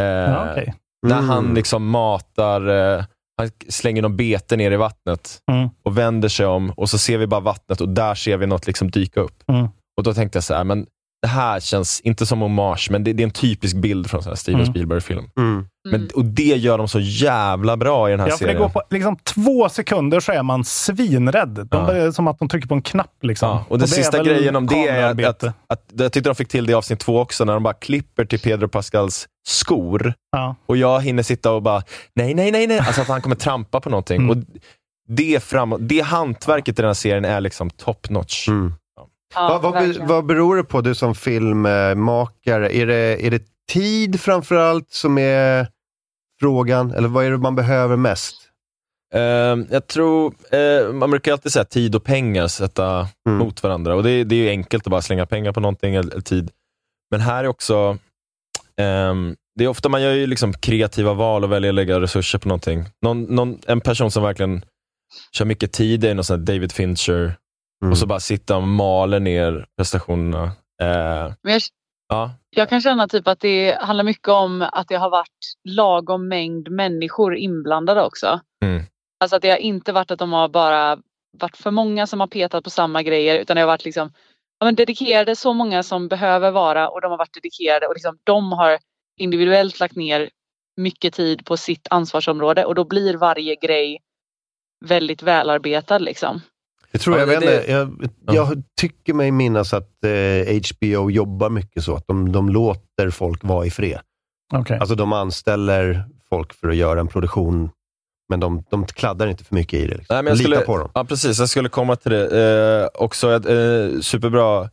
Eh, Ja, okej. När Mm. han liksom matar, eh, han slänger någon bete ner i vattnet Mm. och vänder sig om och så ser vi bara vattnet och där ser vi något liksom dyka upp. Mm. Och då tänkte jag så här, men det här känns inte som hommage, men det, det är en typisk bild från en Steven Mm. Spielberg-film. Mm. Men, och det gör de så jävla bra i den här Ja, för det serien. går på liksom två sekunder så är man svinrädd. De, Ja. Det är som att de trycker på en knapp. Liksom. Ja, och den det sista grejen om det är att, att, att jag tyckte de fick till det i avsnitt två också, när de bara klipper till Pedro Pascals skor. Ja. Och jag hinner sitta och bara, nej, nej, nej, nej. Alltså att han kommer trampa på någonting. Mm. Och det, fram, det hantverket i den här serien är liksom top notch. Mm. Ja, vad, vad, vad beror det på, du som filmmakare? Är det, är det tid framförallt som är frågan? Eller vad är det man behöver mest? Eh, jag tror, eh, man brukar alltid säga tid och pengar sätta Mm. mot varandra. Och det, det är ju enkelt att bara slänga pengar på någonting, eller, eller tid. Men här är också, ehm, det är ofta man gör ju liksom kreativa val och väljer att lägga resurser på någonting. Någon, någon, en person som verkligen kör mycket tid är någon sån här David Fincher, Mm. och så bara sitta och maler ner prestationerna. Eh, Men jag, ja. jag kan känna typ att det handlar mycket om att det har varit lagom mängd människor inblandade också. Mm. Alltså att det har inte varit att de har bara varit för många som har petat på samma grejer utan det har varit liksom ja, men dedikerade så många som behöver vara och de har varit dedikerade och liksom de har individuellt lagt ner mycket tid på sitt ansvarsområde och då blir varje grej väldigt välarbetad liksom. Jag tror Ja, jag, det- det- jag, Ja. jag tycker mig minnas att eh, HBO jobbar mycket så, att de, de låter folk vara i fred. Okej. Alltså de anställer folk för att göra en produktion, men de, de kladdar inte för mycket i det. Liksom. Nej, men jag skulle, litar på dem. Ja, precis. Jag skulle komma till det. Eh, också ett, eh, superbra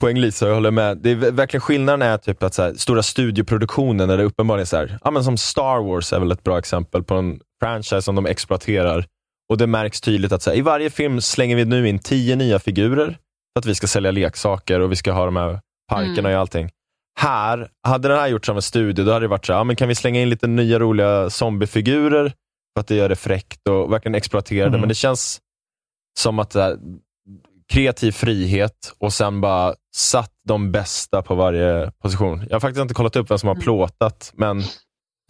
poäng Lisa, jag håller med. Det är ver- verkligen skillnaden är typ att så här, stora studioproduktioner, när det uppenbarligen är så här, ja, men som Star Wars är väl ett bra exempel på en franchise som de exploaterar. Och det märks tydligt att så här, i varje film slänger vi nu in tio nya figurer för att vi ska sälja leksaker och vi ska ha de här parkerna Mm. och allting. Här, hade den här gjorts av en studio, då hade det varit så här, ja, men kan vi slänga in lite nya roliga zombiefigurer för att det gör det fräckt och verkligen exploatera det. Mm. Men det känns som att det här, kreativ frihet och sen bara satt de bästa på varje position. Jag har faktiskt inte kollat upp vem som har Mm. plåtat, men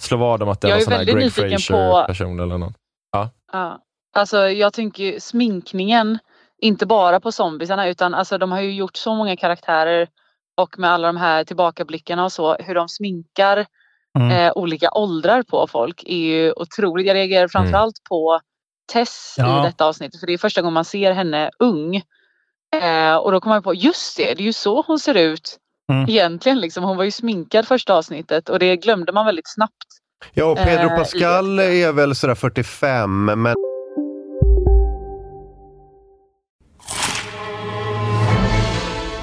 slå vad om att det var är sån här Greg nyfiken Fraser på- person eller någon. Ja. Ja. Alltså jag tänker sminkningen, inte bara på zombisarna utan alltså de har ju gjort så många karaktärer och med alla de här tillbakablickarna och så, hur de sminkar Mm. eh, olika åldrar på folk är ju otroligt. Jag reagerar framförallt på Tess Ja. i detta avsnittet för det är första gången man ser henne ung. Eh, och då kommer jag på, just det, det är ju så hon ser ut Mm. egentligen. Liksom. Hon var ju sminkad första avsnittet och det glömde man väldigt snabbt. Ja, och Pedro Eh, Pascal är väl sådär 45, men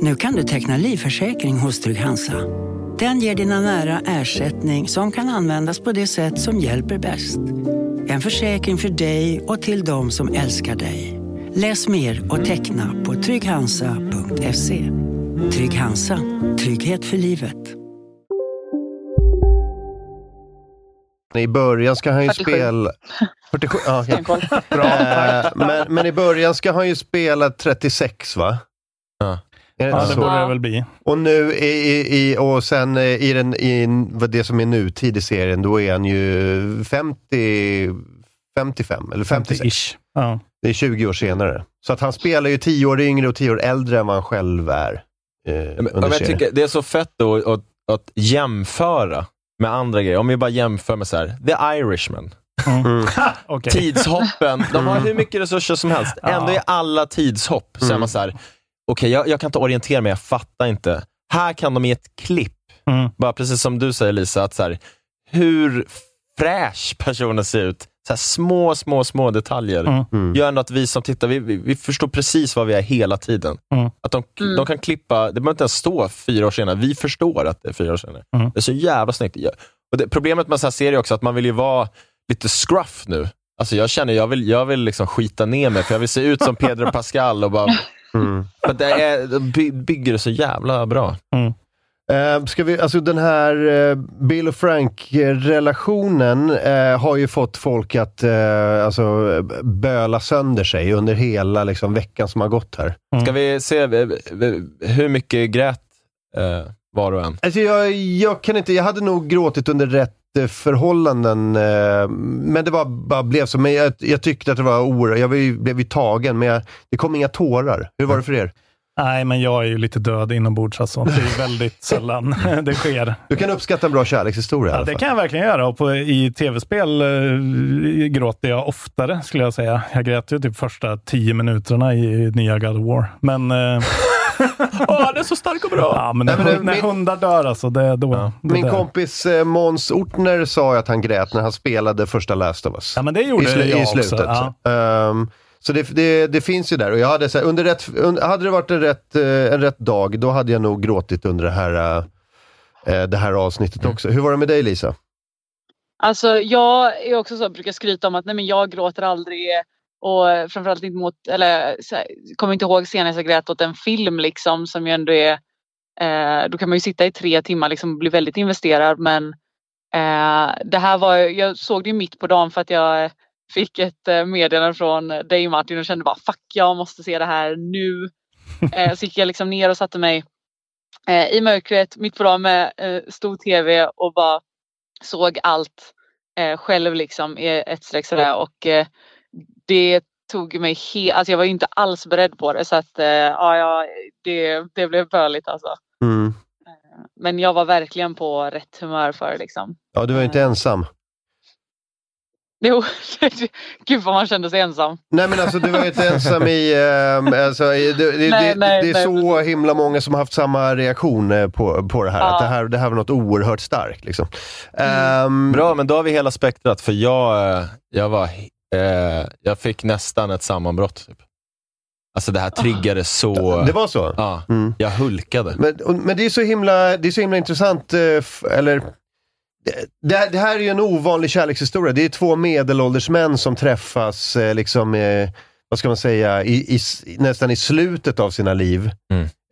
Nu kan du teckna livförsäkring hos Trygg-Hansa. Den ger dina nära ersättning som kan användas på det sätt som hjälper bäst. En försäkring för dig och till de som älskar dig. Läs mer och teckna på trygghansa.se. Trygg Hansa. Trygghet för livet. i början ska han ju 47. spela... 47? Ja, okej. Stenkoll. Eh, men, men i början ska han ju spela 36, va? Ja. Är det Ja, det borde det väl bli. Och nu i, i, i, och sen eh, i, den, i vad det som är nutid i serien, då är han ju 50, 55 eller 56. 50-ish. Ja. Det är 20 år senare. Så att han spelar ju 10 år yngre och 10 år äldre än vad han själv är. Eh, Ja, Men, jag tycker det är så fett då att, att jämföra med andra grejer. Om vi bara jämför med så här, The Irishman. Mm. Okej. Tidshoppen, de har hur mycket resurser som helst. Ändå i alla tidshopp så är Mm. man så här, okej jag, jag kan inte orientera mig, jag fattar inte. Här kan de i ett klipp, Mm. bara precis som du säger Lisa, att så här, hur fräsch personen ser ut. Så här, små, små, små detaljer Mm. Mm. gör ändå att vi som tittar, vi, vi, vi förstår precis vad vi är hela tiden. Mm. Att de, Mm. de kan klippa, det behöver inte ens stå fyra år senare. Vi förstår att det är fyra år senare. Mm. Det är så jävla snyggt. Och det, problemet med så här serier också att man vill ju vara lite scruff nu. Alltså jag känner, jag vill, jag vill liksom skita ner mig, för jag vill se ut som Pedro Pascal och bara... Mm. För det är, bygger det så jävla bra. Eh, ska vi, alltså den här eh, Bill och Frank-relationen eh, har ju fått folk att eh, alltså, böla sönder sig under hela liksom, veckan som har gått här. Ska vi se eh, eh, hur mycket grät eh, var och en? Alltså, jag, jag, kan inte, jag hade nog gråtit under rätt jätteförhållanden. Eh, men det var, bara blev så. Men jag, jag tyckte att det var oerhört, jag blev ju tagen, men jag, det kom inga tårar. Hur var det för er? Nej, men jag är ju lite död inombords. Alltså. Det är väldigt sällan det sker. Du kan uppskatta en bra kärlekshistoria Ja, det kan jag verkligen göra. Och på, I tv-spel eh, gråter jag oftare, skulle jag säga. Jag grät ju typ första tio minuterna i nya God of War. Men... Eh, Åh, det är så stark och bra! ja, men Nej, när, men det- när min- hundar dör, alltså, det är då. det Min där. kompis eh, Måns Ortner sa ju att han grät när han spelade första Last of Us. Ja, men det gjorde I, jag i också, slutet. ja. Ehm, så det, det, det finns ju där. Och jag hade, så här, under rätt, under, hade det varit en rätt, eh, en rätt dag, då hade jag nog gråtit under det här, eh, det här avsnittet Mm. också. Hur var det med dig Lisa? Alltså jag är också så, brukar skryta om att nej men jag gråter aldrig och framförallt inte mot, eller här, kommer inte ihåg senast jag grät åt en film liksom som ju ändå är, eh, då kan man ju sitta i tre timmar liksom och bli väldigt investerad men eh, det här var, jag såg det ju mitt på dagen för att jag fick ett eh, meddelande från dig Martin och kände bara fuck jag måste se det här nu. Eh, så gick jag liksom ner och satte mig eh, i mörkret mitt på dagen med eh, stor tv och bara såg allt eh, själv liksom i ett streck sådär och eh, det tog mig helt, alltså jag var ju inte alls beredd på det så att eh, ja, ja det, det blev börligt alltså. Mm. Men jag var verkligen på rätt humör för det liksom. Ja, du var ju inte ensam. Jo, gud vad man kände sig ensam. Nej men alltså du var ju inte ensam i... Eh, alltså, i- det, det, Nej, det, nej, det är nej, så himla många som har haft samma reaktion eh, på, på det här. Ja. Att det här, det här var något oerhört starkt. Liksom. Ehm, Bra, men då har vi hela spektrat. För jag, eh, jag, var, eh, jag fick nästan ett sammanbrott. Typ. Alltså det här triggade så... Det var så? Ja, Mm. jag hulkade. Men, men det är så himla, det är så himla intressant, eh, eller det, det, här är ju en ovanlig kärlekshistoria. Det är två medelålders män som träffas, eh, liksom, eh, vad ska man säga, i, i, nästan i slutet av sina liv.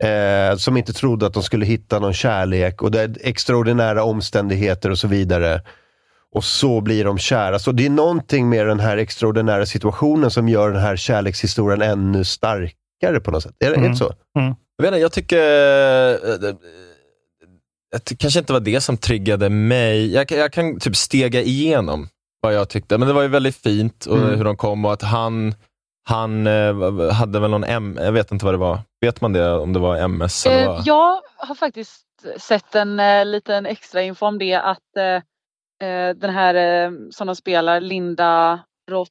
Eh, som inte trodde att de skulle hitta någon kärlek och det är extraordinära omständigheter och så vidare. Och så blir de kära. Så det är någonting med den här extraordinära situationen som gör den här kärlekshistorien ännu starkare på något sätt. Är det, inte så? Jag, vet inte, jag tycker... eh, eh, att Det kanske inte var det som triggade mig. Jag, kan- jag kan typ stega igenom vad jag tyckte. Men det var ju väldigt fint och Mm. hur de kom och att han, han eh, hade väl någon M, jag vet inte vad det var. Vet man det, om det var MS? Eller Eh, vad? jag har faktiskt sett en eh, liten extra info om det att eh, eh, den här eh, som de spelar, Linda Rot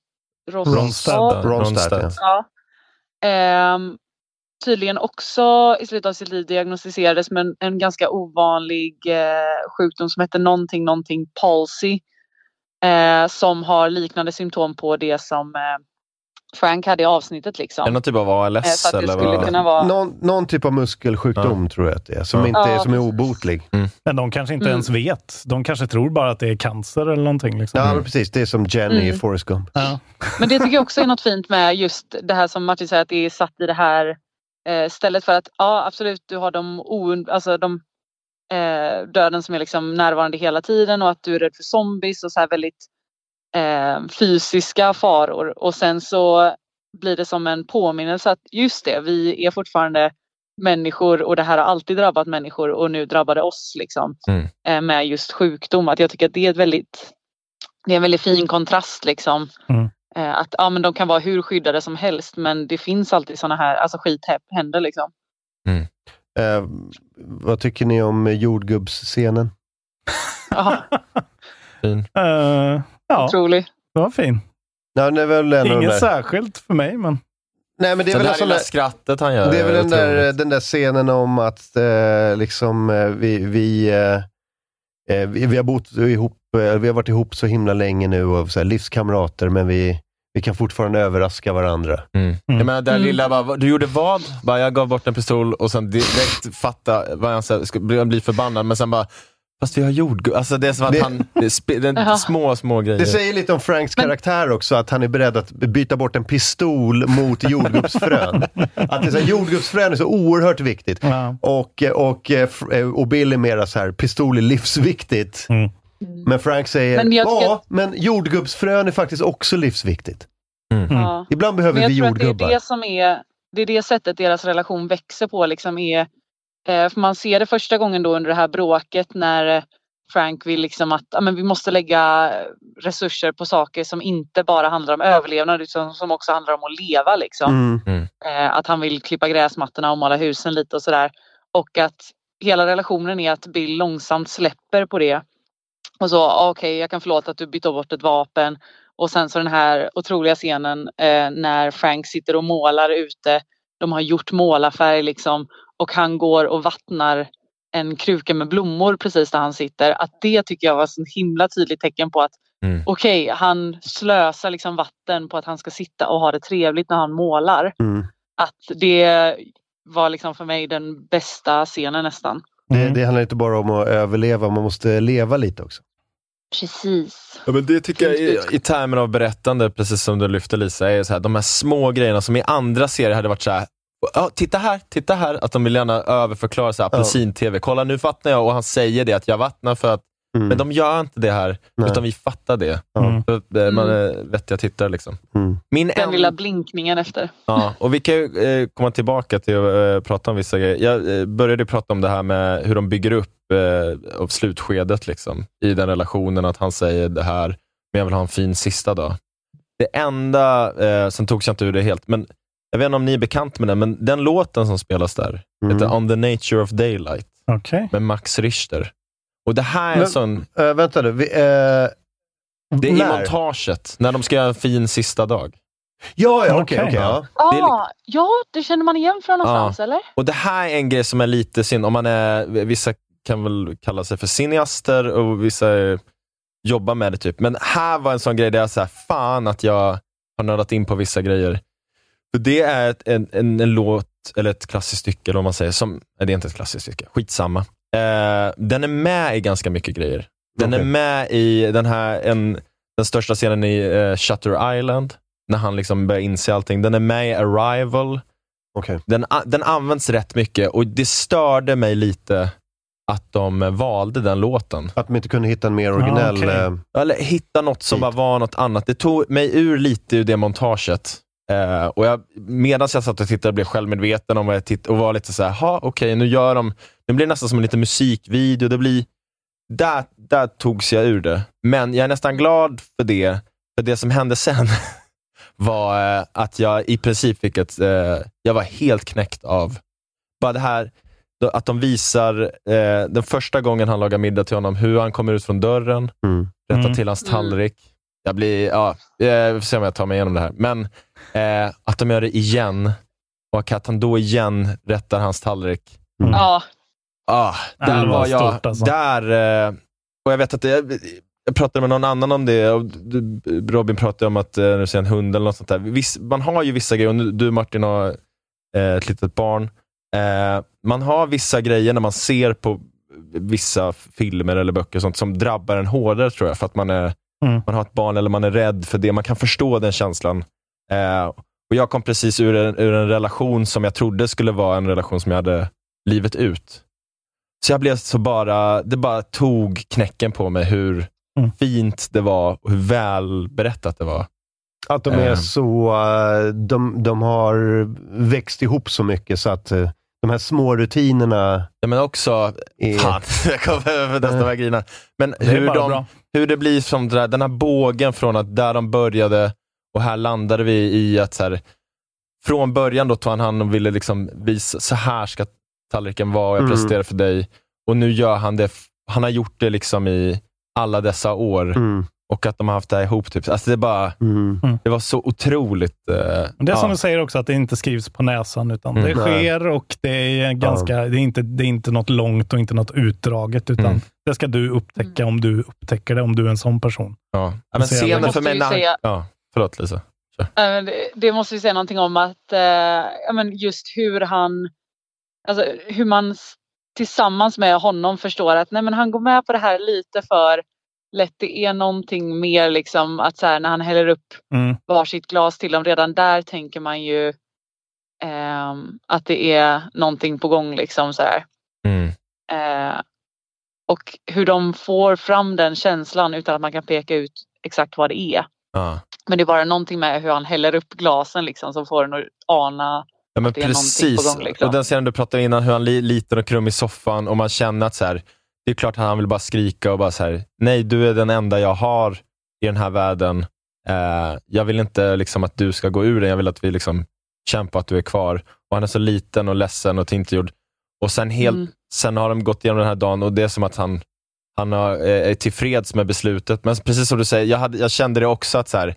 Ronstadt. Ronstadt, Ja. Ehm, tydligen också i slutet av sitt liv diagnostiserades med en, en ganska ovanlig eh, sjukdom som heter någonting, någonting palsy. Eh, som har liknande symptom på det som eh, Frank hade i avsnittet Är det liksom. någon typ av Eh, ALS? det eller skulle vad? kunna vara... Någon, någon typ av muskelsjukdom tror jag att det är, som, Ja. inte är, Ja, som är obotlig. Men de kanske inte Mm. ens vet. De kanske tror bara att det är cancer eller någonting. Liksom. Ja, men precis. Det är som Jenny i Mm. Forrest Gump. Ja. Men det tycker jag också är något fint med just det här som Martin säger att det är satt i det här eh, stället för att ja absolut du har de, ound- alltså de eh, döden som är liksom närvarande hela tiden och att du är rädd för zombies och så här väldigt eh, fysiska faror och sen så blir det som en påminnelse att just det vi är fortfarande människor och det här har alltid drabbat människor och nu drabbar det oss liksom Mm. eh, med just sjukdom. Att jag tycker att det är ett väldigt det är en väldigt fin kontrast liksom. Mm. Eh, att ja, men de kan vara hur skyddade som helst men det finns alltid sådana här, alltså skit hä- händer liksom. Eh, vad tycker ni om jordgubbsscenen? Ja, Fin. Eh, ja, otrolig. det var fin. Ja, det är väl en Inget där- särskilt för mig, men... Nej, men det är Så väl det här lilla där... skrattet han gör Det är väl den där, den där scenen om att eh, liksom, eh, vi, vi, eh, eh, vi, vi har bott ihop, eh, vi har varit ihop så himla länge nu och så här, livskamrater, men vi, vi kan fortfarande överraska varandra. Mm. Jag menar, den Mm. lilla, bara, du gjorde vad? Bara, jag gav bort en pistol och sen direkt fatta vad han sa, ska bli, bli förbannad, men sen bara, fast vi har jordgubb. Alltså det är som att Det- han, det är spe, är Jaha. små, små grejer. Det säger lite om Franks karaktär också, att han är beredd att byta bort en pistol mot jordgubbsfrön. att det är så här, jordgubbsfrön är så oerhört viktigt. Ja. Och, och, eh, f- och Bill är mera så här, pistol är livsviktigt. Mm. Men Frank säger, Men jag ja, men jordgubbsfrön är faktiskt också livsviktigt. Ja. Ibland behöver vi att det jordgubbar. är det som är, det är det sättet deras relation växer på liksom är, eh, för man ser det första gången då under det här bråket när Frank vill liksom att ja, men vi måste lägga resurser på saker som inte bara handlar om överlevnad utan som också handlar om att leva liksom. Mm. Eh, att han vill klippa gräsmattorna och måla husen lite och sådär. Och att hela relationen är att Bill långsamt släpper på det. Och så, ah, okej jag kan förlåta att du bytte bort ett vapen. Och sen så den här otroliga scenen eh, när Frank sitter och målar ute. De har gjort målarfärg liksom. Och han går och vattnar en kruka med blommor precis där han sitter. Att det tycker jag var så himla tydligt tecken på att Mm. okej, han slösar liksom vatten på att han ska sitta och ha det trevligt när han målar. Mm. Att det var liksom för mig den bästa scenen nästan. Det, det handlar inte bara om att överleva, man måste leva lite också. Precis. Ja, men det tycker jag i, i termer av berättande, precis som du lyfte Lisa, är så här, de här små grejerna som i andra serier hade varit så här. Ja, titta här, titta här. Att de vill gärna överförklara så här, apelsin-tv. Kolla nu vattnar jag och han säger det att jag vattnar för att Men de gör inte det här, Nej. utan vi fattar det. Mm. För att, eh, Man är vettiga tittare. Liksom. Min Den en- lilla blinkningen efter. Ja, och vi kan ju eh, komma tillbaka till att eh, prata om vissa grejer. Jag eh, började prata om det här med hur de bygger upp eh, av slutskedet liksom, i den relationen, att han säger det här, men jag vill ha en fin sista dag. Det enda, eh, sen togs jag inte ur det helt, men jag vet inte om ni är bekant med den, men den låten som spelas där heter On the nature of daylight Okej. med Max Richter. Och det här är Men, sån... eh, vänta nu, vi, eh, Det är i när? montaget, när de ska göra en fin sista dag. Ja, ja, okej, ja. Det är li- Ah, ja, det känner man igen från någonstans eller? Och det här är en grej som är lite synd, om man är, vissa kan väl kalla sig för cineaster och vissa jobbar med det typ. Men här var en sån grej där jag säger fan att jag har nördat in på vissa grejer. Det är ett, en, en, en låt, eller ett klassiskt stycke, eller vad man säger, som, nej, det är inte ett klassiskt stycke, skitsamma. Eh, den är med i ganska mycket grejer. Den är med i den här, en, den största scenen i eh, Shutter Island, när han liksom börjar inse allting. Den är med i Arrival. Den, a- den används rätt mycket och det störde mig lite att de valde den låten. Att de inte kunde hitta en mer originell... Ja, eh, Eller hitta något som bara var något annat. Det tog mig ur lite ur det montaget. Eh, och jag, medan jag satt och tittade blev jag självmedveten om vad jag tittade och var lite så här, ha okej, nu gör de, nu blir det nästan som en liten musikvideo. Det blir, där, där togs jag ur det. Men jag är nästan glad för det, för det som hände sen var eh, att jag i princip fick ett, eh, jag var helt knäckt av bara det här, att de visar eh, den första gången han lagar middag till honom, hur han kommer ut från dörren, rättar Mm. till hans tallrik. Jag blir, ja, vi får se om jag tar mig igenom det här. Men eh, att de gör det igen och att han då igen rättar hans tallrik. Ja. Ah, Ja, där det var var jag, stort, alltså. där, eh, och jag vet att jag, jag pratade med någon annan om det, och du, Robin pratade om att eh, nu ser en hund eller något sånt där. Viss, man har ju vissa grejer, och nu- du Martin har eh, ett litet barn. Eh, man har vissa grejer när man ser på vissa filmer eller böcker och sånt som drabbar en hårdare tror jag, för att man, är, Mm. man har ett barn eller man är rädd för det. Man kan förstå den känslan. Eh, och Jag kom precis ur en, ur en relation som jag trodde skulle vara en relation som jag hade livet ut. Så jag blev så bara, det bara tog knäcken på mig hur Mm. fint det var och hur väl berättat det var. Att de är Eh. så... eh, De, de har växt ihop så mycket så att eh, de här små rutinerna... Ja, men också... Är... Fan, jag kommer över nästan börja grina. Men Det hur, bara de, hur det blir som det där, den här bågen från att där de började och här landade vi i att så här, från början då tog han hand och ville liksom visa, så här ska tallriken vara och jag Mm. presenterar för dig. Och nu gör han det, han har gjort det liksom i alla dessa år. Mm. Och att de har haft det här ihop. Typ. Alltså det, är bara, det var så otroligt... Men Det är som ja. du säger också, att det inte skrivs på näsan, utan Mm. det sker och det är, ganska, det, är inte, det är inte något långt och inte något utdraget, utan Mm. det ska du upptäcka om du upptäcker det, om du är en sån person. Ja. Ja, men scenen för mig... När, säga- ja, förlåt Lisa. Eh, Det, det måste vi säga någonting om att eh, men just hur han, alltså hur man tillsammans med honom förstår att nej, men han går med på det här lite för lätt. Det är någonting mer liksom att så här, när han häller upp Mm. varsitt glas till dem, redan där tänker man ju ehm, att det är någonting på gång liksom så här. Mm. Eh, och hur de får fram den känslan utan att man kan peka ut exakt vad det är. Ja. Men det är bara någonting med hur han häller upp glasen liksom som får en att ana Ja, men är precis. gång. Liksom. Och den scenen du pratade innan, hur han li, liten och krum i soffan och man känner att så här, det är klart att han vill bara skrika och bara så här, nej, du är den enda jag har i den här världen. Eh, jag vill inte liksom att du ska gå ur den, jag vill att vi liksom kämpar att du är kvar. Och Han är så liten och ledsen och tillgjord. Och sen, helt, Mm. sen har de gått igenom den här dagen och det är som att han, han har, eh, är tillfreds med beslutet. Men precis som du säger, jag, hade, jag kände det också att så här,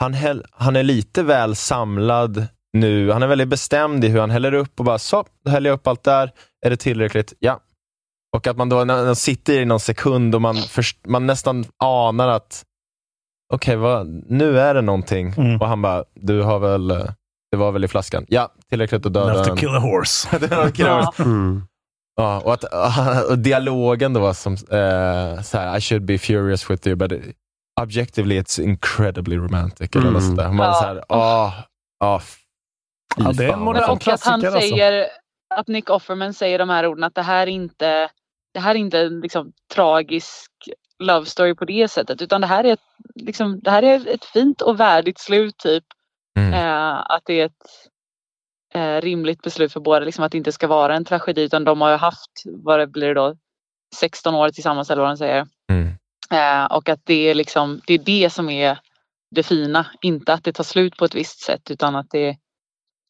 han, häll, han är lite väl samlad nu. Han är väldigt bestämd i hur han häller upp och bara, så, då häller jag upp allt där. Är det tillräckligt? Ja. Och att man då när man sitter i någon sekund och man, först, man nästan anar att okej, vad nu är det någonting. Mm. Och han bara, du har väl, det var väl i flaskan? Ja, tillräckligt att döda Enough to en- kill a horse. Kill a horse. Mm. Ja, och, att, och dialogen då var som, eh, så här, I should be furious with you, but objectively it's incredibly romantic. Eller Mm. något sånt där. Man Ja. så här, åh, åh, fy Ja, det är en modern och att han klassiker alltså. säger, att Nick Offerman säger de här orden att det här är inte, det här är inte en liksom, tragisk love story på det sättet utan det här är ett, liksom, det här är ett fint och värdigt slut typ. Mm. Eh, att det är ett eh, rimligt beslut för båda, liksom, att det inte ska vara en tragedi utan de har ju haft, vad det blir det då, 16 år tillsammans eller vad de säger. Mm. Eh, och att det är liksom, det är det som är det fina, inte att det tar slut på ett visst sätt utan att det,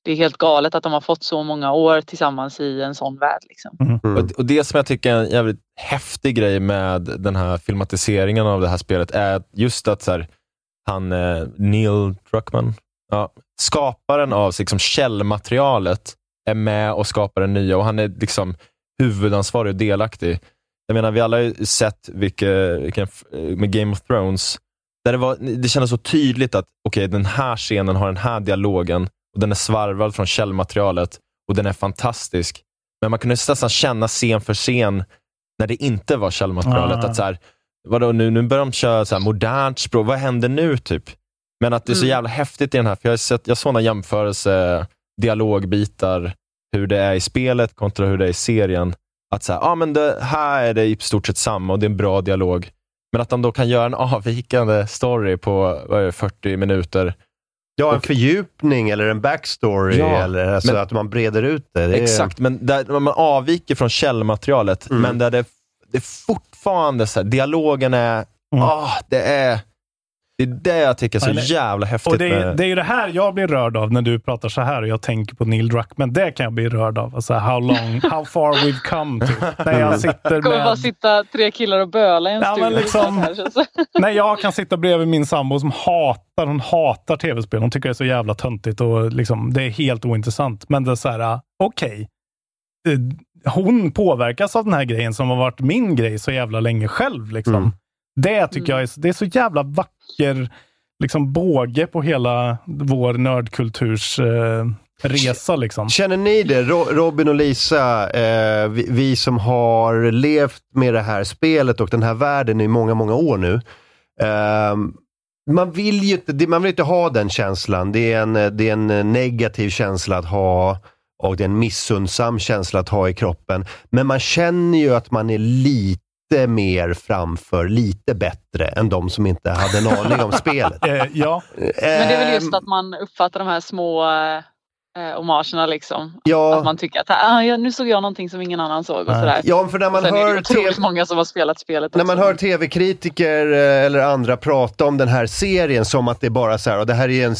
det är helt galet att de har fått så många år tillsammans i en sån värld. Liksom. Mm. Och, och Det som jag tycker är en jävligt häftig grej med den här filmatiseringen av det här spelet är att just att så här, han, eh, Neil Druckmann, ja, skaparen av liksom, källmaterialet, är med och skapar det nya och han är liksom huvudansvarig och delaktig. Jag menar, vi alla har ju sett vilka, vilken, med Game of Thrones, där det, var, det kändes så tydligt att okej, den här scenen har den här dialogen och den är svarvad från källmaterialet och den är fantastisk. Men man kunde nästan känna scen för scen när det inte var källmaterialet. Ah. Att så här, vadå, nu, nu börjar de köra så här modernt språk. Vad händer nu? typ? Men att det är så Mm. jävla häftigt i den här, för jag har sett, jag såg några jämförelse, dialogbitar, hur det är i spelet kontra hur det är i serien. Att så här, ah, men det, här är det i stort sett samma och det är en bra dialog. Men att de då kan göra en avvikande story på vad är det, 40 minuter. Ja, en fördjupning eller en backstory, Ja, eller alltså men- att man breder ut det. det är, Exakt, men där man avviker från källmaterialet, Mm. men där det, det är fortfarande så här, dialogen är, Mm. ah, det är det är det jag tycker är så jävla häftigt Och det, är, med... det är ju det här jag blir rörd av när du pratar så här och jag tänker på Neil Druckmann. Det kan jag bli rörd av. Alltså how long, how far we've come. Typ. När jag sitter kommer bara med... sitta tre killar och böla i en Ja, men studio. liksom- här. När jag kan sitta bredvid min sambo som hatar, hon hatar tv-spel. Hon tycker det är så jävla töntigt och liksom, det är helt ointressant. Men det är så här, ah, okej. Eh, Hon påverkas av den här grejen som har varit min grej så jävla länge själv. Liksom. Mm. Det tycker jag är, det är så jävla vacker liksom, båge på hela vår nördkulturs eh, resa. Liksom. Känner ni det? Ro- Robin och Lisa, eh, vi, vi som har levt med det här spelet och den här världen i många, många år nu. ehm, man vill ju inte, man vill inte ha den känslan. Det är, en, det är en negativ känsla att ha och det är en missundsam känsla att ha i kroppen. Men man känner ju att man är lite mer framför, lite bättre än de som inte hade en aning om spelet. Eh, ja. Men det är väl just att man uppfattar de här små eh, hommagerna liksom. Ja. Att man tycker att ah, ja, nu såg jag någonting som ingen annan såg och sådär. Ja, för när man Sen är hör det otroligt TV många som har spelat spelet När också. man hör tv-kritiker eh, eller andra prata om den här serien som att det är bara så här, och det här är, en,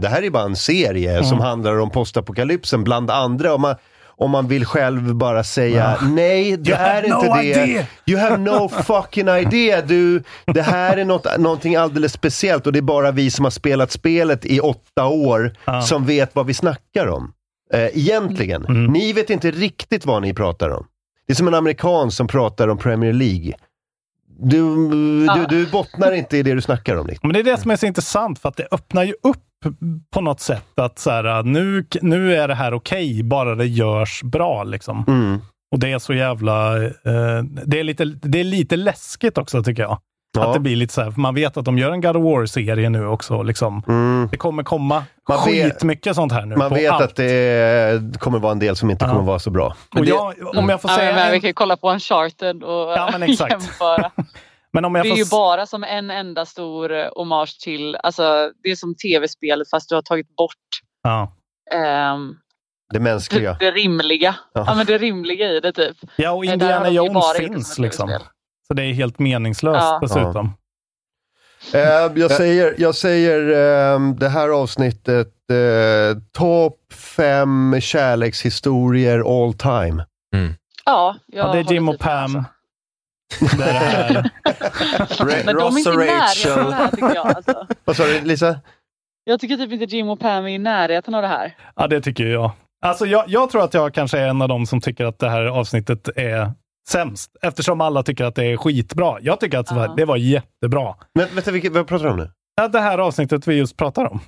det här är bara en serie som handlar om postapokalypsen bland andra. Om man, om man vill själv bara säga nej, det You är inte no det. idea." You have no fucking idea. Du, det här är något, någonting alldeles speciellt och det är bara vi som har spelat spelet i åtta år Ja. som vet vad vi snackar om. Eh, egentligen. Mm. Ni vet inte riktigt vad ni pratar om. Det är som en amerikan som pratar om Premier League. Du, du, du bottnar inte i det du snackar om. Liksom. Men det är det som är så intressant, för att det öppnar ju upp på något sätt att så här, nu, nu är det här okej, bara det görs bra. Liksom. Mm. Och det är så jävla... Eh, det, är lite, det är lite läskigt också, tycker jag. Ja. Att det blir lite så här, för man vet att de gör en God of War-serie nu också. Liksom. Mm. Det kommer komma Man vet- skitmycket sånt här nu. Man vet allt. att det kommer vara en del som inte Ja. kommer vara så bra. Och jag, om jag får ja, säga... men, en- vi kan ju kolla på Uncharted och Ja, men exakt. jämföra. men om jag Det är får ju bara som en enda stor eh, hommage till, alltså det är som tv-spelet fast du har tagit bort Ja. ehm, Det mänskliga. det rimliga. Ja. Ja. men det rimliga i det typ. Ja, och Indiana Jones det finns liksom. Så det är helt meningslöst Ja. dessutom. Eh, jag säger, jag säger ehm, det här avsnittet, eh, topp fem kärlekshistorier all time. Ja, jag Ja, det är Jim och typ Pam. Det är det här. Men de är inte i närheten av det här tycker jag. Alltså. Vad sa du Lisa? Jag tycker typ inte Jim och Pam är i närheten av det här. Ja, det tycker jag. Alltså, jag, jag tror att jag kanske är en av dem som tycker att det här avsnittet är sämst. Eftersom alla tycker att det är skitbra. Jag tycker att det var, det var jättebra. Men vänta, vilket, vad pratar du om nu? Ja, det här avsnittet vi just pratar om.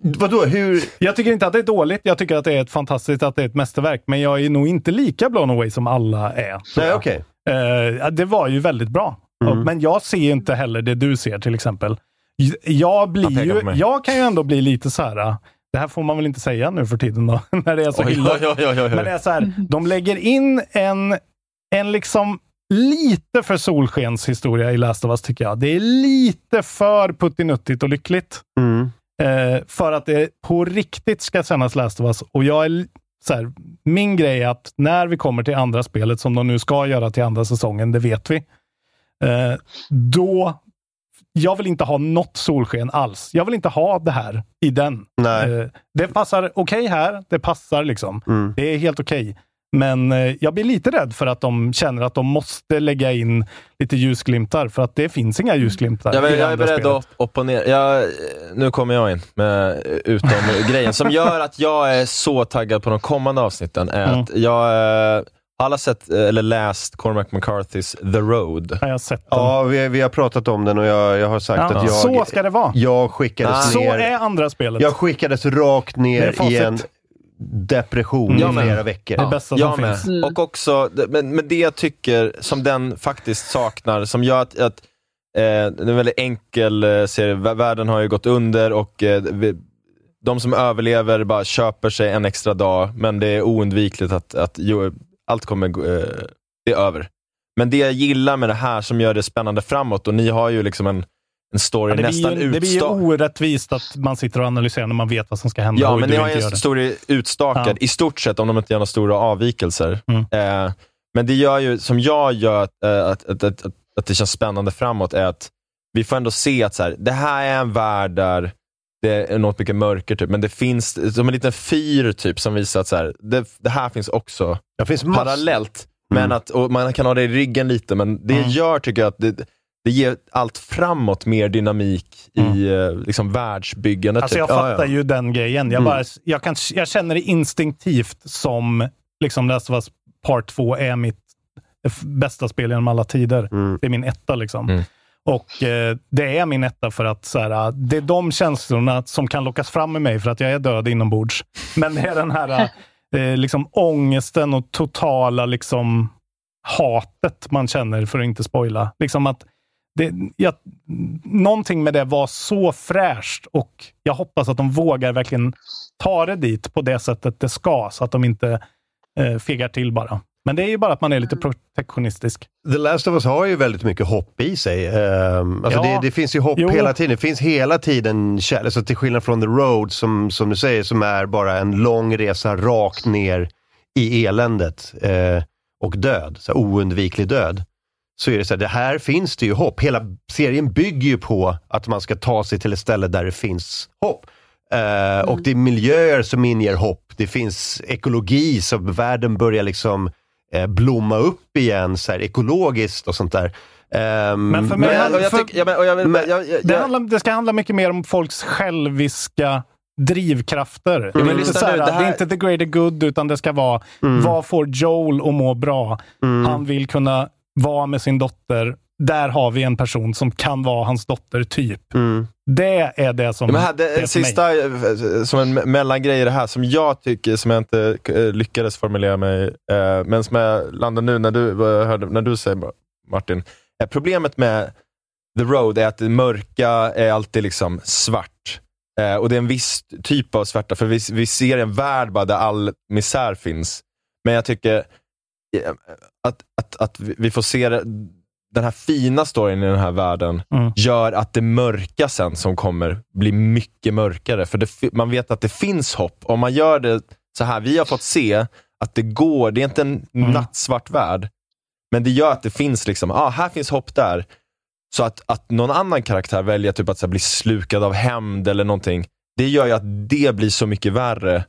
Vadå, hur? Jag tycker inte att det är dåligt. Jag tycker att det är ett fantastiskt, att det är ett mästerverk. Men jag är nog inte lika blown away som alla är. tror Nej, jag. okej. Eh, det var ju väldigt bra. Mm. Men jag ser inte heller det du ser till exempel. Jag, blir ju, jag kan ju ändå bli lite så här. Det här får man väl inte säga nu för tiden då, när det är så Oj, illa. oj, oj, oj, oj. Men det är så här, de lägger in en, en liksom lite för solskenshistoria i Last of Us tycker jag. Det är lite för puttinuttigt och lyckligt. Mm. Eh, för att det på riktigt ska kännas Last of Us. Och jag är så här, min grej är att när vi kommer till andra spelet, som de nu ska göra till andra säsongen, det vet vi. Eh, då, jag vill inte ha något solsken alls. Jag vill inte ha det här i den. Eh, det passar okej här, det passar liksom. Mm. Det är helt okej. Men eh, jag blir lite rädd för att de känner att de måste lägga in lite ljusglimtar, för att det finns inga ljusglimtar. Jag, jag är beredd spelet. att opponera. Jag, nu kommer jag in med utom grejen som gör att jag är så taggad på de kommande avsnitten. Är Mm. att jag eh, alla sett eller läst Cormac McCarthys The Road. Jag har sett den. Ja, vi, vi har pratat om den och jag, jag har sagt Ja, att jag... så ska det vara. Jag skickades Så ner... är andra spelet. Jag skickades rakt ner i en depression Jag i med. flera veckor. Det bästa som jag finns. med. Och också, men, men det jag tycker som den faktiskt saknar, som gör att, att eh, det är en väldigt enkel eh, serie. Vä- Världen har ju gått under och eh, vi, de som överlever bara köper sig en extra dag, men det är oundvikligt att, att jo, allt kommer, gå- eh, det är över. Men det jag gillar med det här som gör det spännande framåt, och ni har ju liksom en, en story Ja, det, nästan ju- det blir ju orättvist att man sitter och analyserar när man vet vad som ska hända Ja, men ni har ju en story utstakad, Ja. i stort sett, om de inte gör några stora avvikelser. Mm. Eh, men det gör ju, som jag gör att, eh, att, att, att, att, det känns spännande framåt, är att vi får ändå se att så här, det här är en värld där det är något mycket mörker, typ. men det finns som en liten fyr typ, som visar att så här, det, det här finns också Det finns parallellt. Men att, man kan ha det i ryggen lite, men det Mm. gör, tycker jag, att det, det ger allt framåt mer dynamik i eh, liksom, världsbyggandet. Alltså typ. jag fattar ju den grejen. Jag, Mm. bara, jag, kan, jag känner det instinktivt som liksom Last of Us Part 2 är mitt bästa spel genom alla tider. Mm. Det är min etta liksom. Mm. Och eh, det är min etta för att så här, det är de känslorna som kan lockas fram i mig för att jag är död inombords. Men det är den här eh, liksom ångesten och totala liksom hatet man känner, för att inte spoila. Liksom att det, jag, någonting med det var så fräscht och jag hoppas att de vågar verkligen ta det dit på det sättet det ska, så att de inte eh, fegar till bara. Men det är ju bara att man är lite protektionistisk. The Last of Us har ju väldigt mycket hopp i sig. Um, alltså Ja. det, det finns ju hopp Jo. hela tiden. Det finns hela tiden kärlek, alltså till skillnad från The Road som, som du säger, som är bara en lång resa rakt ner i eländet eh, och död, så oundviklig död. Så är det så här, det här finns det ju hopp. Hela serien bygger ju på att man ska ta sig till ett ställe där det finns hopp. Eh, Och det är miljöer som inger hopp. Det finns ekologi, så världen börjar liksom eh, blomma upp igen, så här, ekologiskt och sånt där. Ehm, Men för mig- Det, det ska handla mycket mer om folks själviska drivkrafter. det, är inte här, det det, här- är inte the greater good, utan det ska vara vad får Joel att må bra? Han vill kunna vara med sin dotter. Där har vi en person som kan vara hans dotter, typ. Det är det som Ja, här, det, det för mig. sista, eh, som en me- mellangrej i det här, som jag tycker, som jag inte eh, lyckades formulera mig, eh, men som jag landade nu när du, hörde, när du säger Martin. Eh, problemet med The Road är att det mörka är alltid liksom svart. Eh, och det är en viss typ av svarta, för vi, vi ser en värld där all misär finns. Men jag tycker att, att, att vi får se den här fina storyn i den här världen Mm. gör att det mörka sen som kommer blir mycket mörkare. För det, man vet att det finns hopp. Om man gör det så här, vi har fått se att det går, det är inte en Mm. nattsvart värld, men det gör att det finns liksom, ah, här finns hopp där. Så att, att någon annan karaktär väljer typ att här, bli slukad av hämnd eller någonting, det gör ju att det blir så mycket värre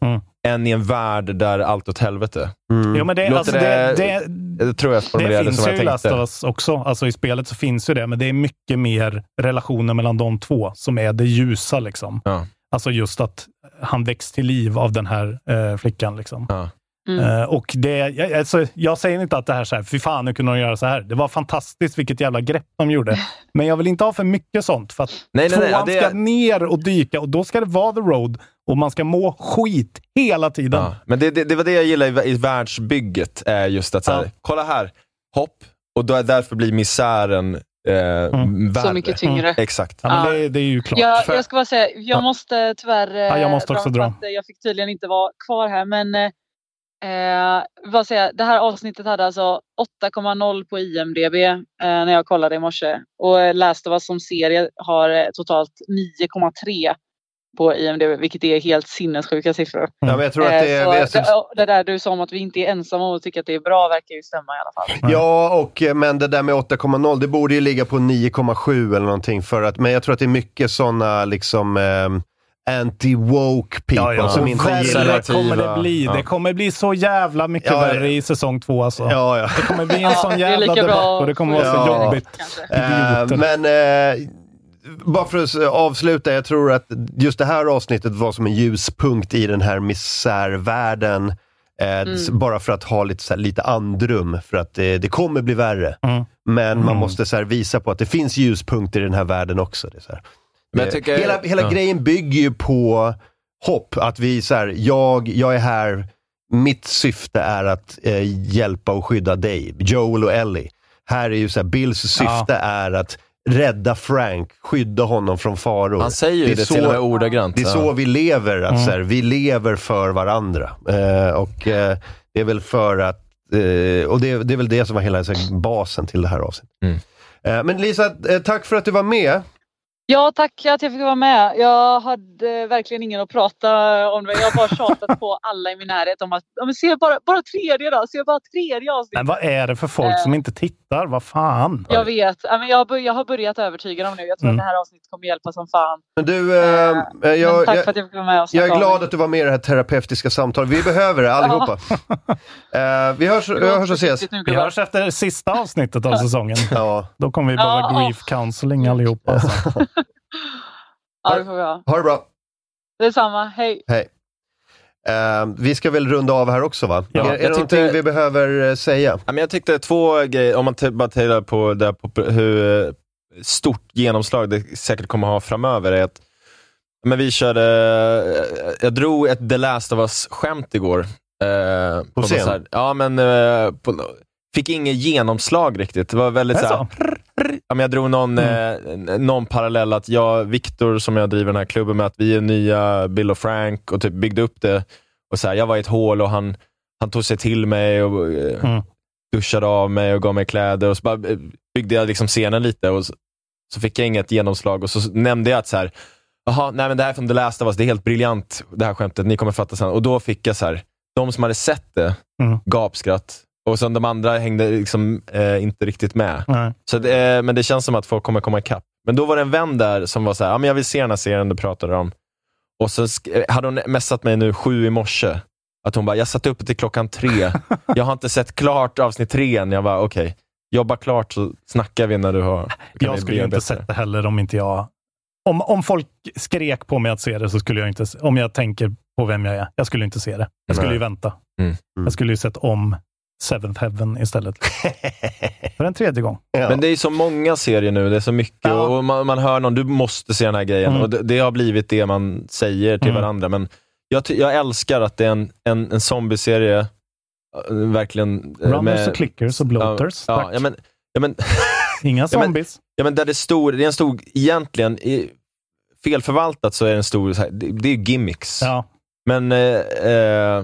än i en värld där allt åt helvete. Jo, men det, alltså, det, det, det tror jag formulerade det finns som ju i Last of Us också. Alltså i spelet så finns ju det, men det är mycket mer relationer mellan de två som är det ljusa. Liksom. Alltså just att han väcks till liv av den här eh, flickan. Liksom. Mm. Eh, och det, jag, alltså, jag säger inte att det här så här, fy fan, nu kunde de göra så här. Det var fantastiskt vilket jävla grepp de gjorde. Men jag vill inte ha för mycket sånt. För att Nej, nej, nej, tvåan det- ska ner och dyka och då ska det vara the road och man ska må skit hela tiden. Ja, men det, det, det var det jag gillade i, i världsbygget, är just att så här, kolla här, hopp, och då är därför blir misären eh, värre. Så mycket tyngre. Exakt. Ja, men det, det är ju klart. Jag, För- jag ska bara säga, jag Ja. måste tyvärr eh, Ja, jag måste också dra. att, eh, Jag fick tydligen inte vara kvar här, men eh, eh, vad säger jag, det här avsnittet hade alltså 8,0 på IMDB eh, när jag kollade i morse. Och eh, Last of Us som serie har eh, totalt 9,3 på IMDB, vilket är helt sinnessjuka siffror. Ja, jag tror att Eh, det är... så det, det där du sa om att vi inte är ensamma om att tycka att det är bra verkar ju stämma i alla fall. Ja, och, eh, men det där med 8,0, det borde ju ligga på 9,7 eller någonting. För att, men jag tror att det är mycket sådana liksom ehm, anti-woke people Ja, ja. som inte gillar... kommer det bli. Ja. Det kommer bli så jävla mycket Ja, värre i säsong två. Alltså. Ja, ja. Det kommer bli en sån det jävla debatt och det kommer vara så jobbigt. Eh, men eh, bara för att avsluta, jag tror att just det här avsnittet var som en ljuspunkt i den här misärvärlden. Eh, s- Bara för att ha lite, så här, lite andrum, för att det, det kommer bli värre. Men man måste så här, visa på att det finns ljuspunkter i den här världen också. Det så här. Men Eh, tycker- hela hela ja. grejen bygger ju på hopp. Att vi, så här, jag, jag är här, mitt syfte är att eh, hjälpa och skydda dig, Joel och Ellie. Här är ju så här, Bills syfte är att rädda Frank, skydda honom från faror. Han säger ju det till och med ordagrant. Det är så Ja. vi lever, att Mm. så här, vi lever för varandra. Eh, och eh, det är väl för att, eh, och det, det är väl det som var hela så basen till det här avsnittet. Mm. Eh, men Lisa, tack för att du var med. Ja, tack att jag fick vara med. Jag hade verkligen ingen att prata om det. Jag har bara tjatat på alla i min närhet om att men se bara, bara tredje då. Se bara tredje avsnitt. Men vad är det för folk Eh. som inte tittar? Vad fan? Jag vet. Jag, jag har börjat övertyga dem nu. Jag tror Mm. att det här avsnittet kommer hjälpa som fan. Men du, eh, eh, jag, men tack jag, för att jag fick vara med och jag är glad att du var med i det här terapeutiska samtalet. Vi behöver det allihopa. Eh, vi hörs, vi hörs och ses. Vi hörs efter sista avsnittet av säsongen. Ja. Då kommer vi behöva Ja. grief counseling allihopa. Alltså. Ja, det får vi ha. Ha det bra. Detsamma. Hej. Hej. Eh, vi ska väl runda av här också va? Ja, är är jag det någonting tyckte- vi behöver eh, säga? Ja, men jag tyckte två grejer, om man bara tittar på, det, här på hur eh, stort genomslag det säkert kommer ha framöver, är att men vi körde, eh, jag drog ett The Last of Us-skämt igår. Eh, på någon scen? här- ja, men eh, på, fick inget genomslag riktigt. Det var väldigt det så här, ja, men Jag drog någon, eh, någon parallell att jag, Viktor som jag driver den här klubben med, att vi är nya Bill och Frank och typ byggde upp det. Och så här, jag var i ett hål och han, han tog sig till mig och eh, Mm. duschade av mig och gav mig kläder och så bara eh, byggde jag liksom scenen lite och så, så fick jag inget genomslag och så nämnde jag att så här, Jaha, nej men det här är från The Last of Us, det är helt briljant det här skämtet, ni kommer fatta sen. Och då fick jag så här, de som hade sett det, Mm. gapskratt. Och sen de andra hängde liksom eh, inte riktigt med. Nej. Så det, eh, men det känns som att folk kommer komma ikapp. Men då var det en vän där som var så här, ja, men jag vill se den här serien du pratade om. Och så eh, hade hon messat mig nu sju i morse. Att hon bara, jag satt uppe till klockan tre. jag har inte sett klart avsnitt tre än. Jag bara, okej. Jobba klart så snackar vi när du har... Jag skulle ju inte sett det heller om inte jag... Om, om folk skrek på mig att se det så skulle jag inte... Om jag tänker på vem jag är. Jag skulle inte se det. Jag skulle Nej. ju vänta. Mm. Jag skulle ju sett om Seventh Heaven istället. För en tredje gång. Men det är så många serier nu, det är så mycket och man, man hör någon, du måste se den här grejen. Mm. Och det, det har blivit det man säger till Mm. varandra. Men jag, jag älskar att det är en, en, en zombieserie, äh, verkligen... äh, Runners och clickers och bloaters. Ja, Tack. ja, ja, men, ja, men, Inga Ja, men- zombies. ja, men där det stod, det är en stor, egentligen, i, felförvaltat så är det en stor, det, det är ju gimmicks. Ja. Men eh, eh,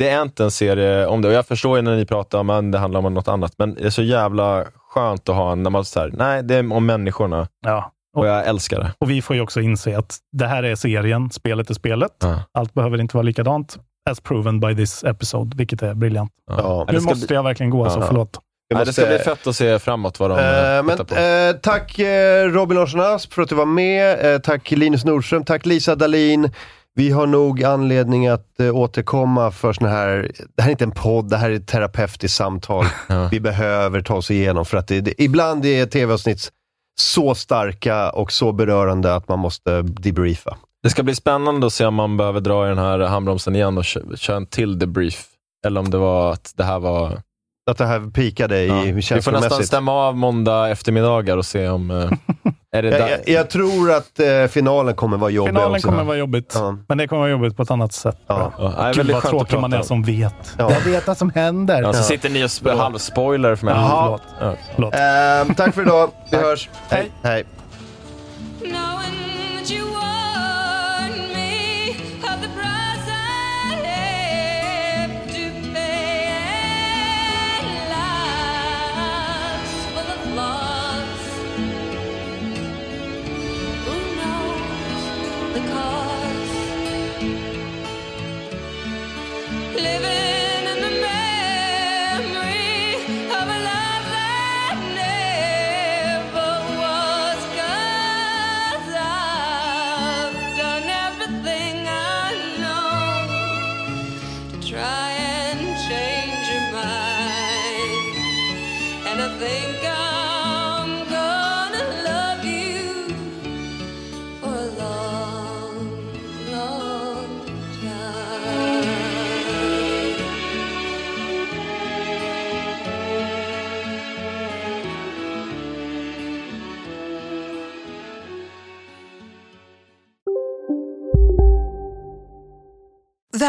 det är inte en serie om det. Och jag förstår ju när ni pratar om att det handlar om något annat, men det är så jävla skönt att ha en, när man säger nej, det är om människorna. Ja. Och jag älskar det. Och vi får ju också inse att det här är serien, spelet är spelet. Ja. Allt behöver inte vara likadant. as proven by this episode, vilket är briljant. Ja. Nu måste jag verkligen gå, alltså, Ja. förlåt. Nej, det ska måste- bli fett att se framåt vad de eh, men, på. eh, tack Robin Larsson Asp för att du var med. Eh, tack Linus Nordström. Tack Lisa Dalin. Vi har nog anledning att eh, återkomma för såna här, det här är inte en podd, det här är ett terapeutiskt samtal. Vi behöver ta oss igenom för att det, det, ibland är tv-avsnitt så starka och så berörande att man måste debriefa. Det ska bli spännande att se om man behöver dra i den här handbromsen igen och kö- köra en till debrief. Eller om det var att det här var... Att det här pikade i Vi får nästan känslomässigt. stämma av måndag eftermiddagar och se om... eh, är det Jag, jag, jag tror att eh, finalen kommer vara jobbig Finalen också. kommer vara jobbigt, men det kommer vara jobbigt på ett annat sätt. Ja. Ja, det är Gud väldigt vad tråkig man är om. som vet. Ja. Jag vet vad som händer. Ja, så sitter ni och sp- halvspoilar för mig. Ja. Förlåt. Ehm, tack för idag. Vi hörs. Hej. Hej.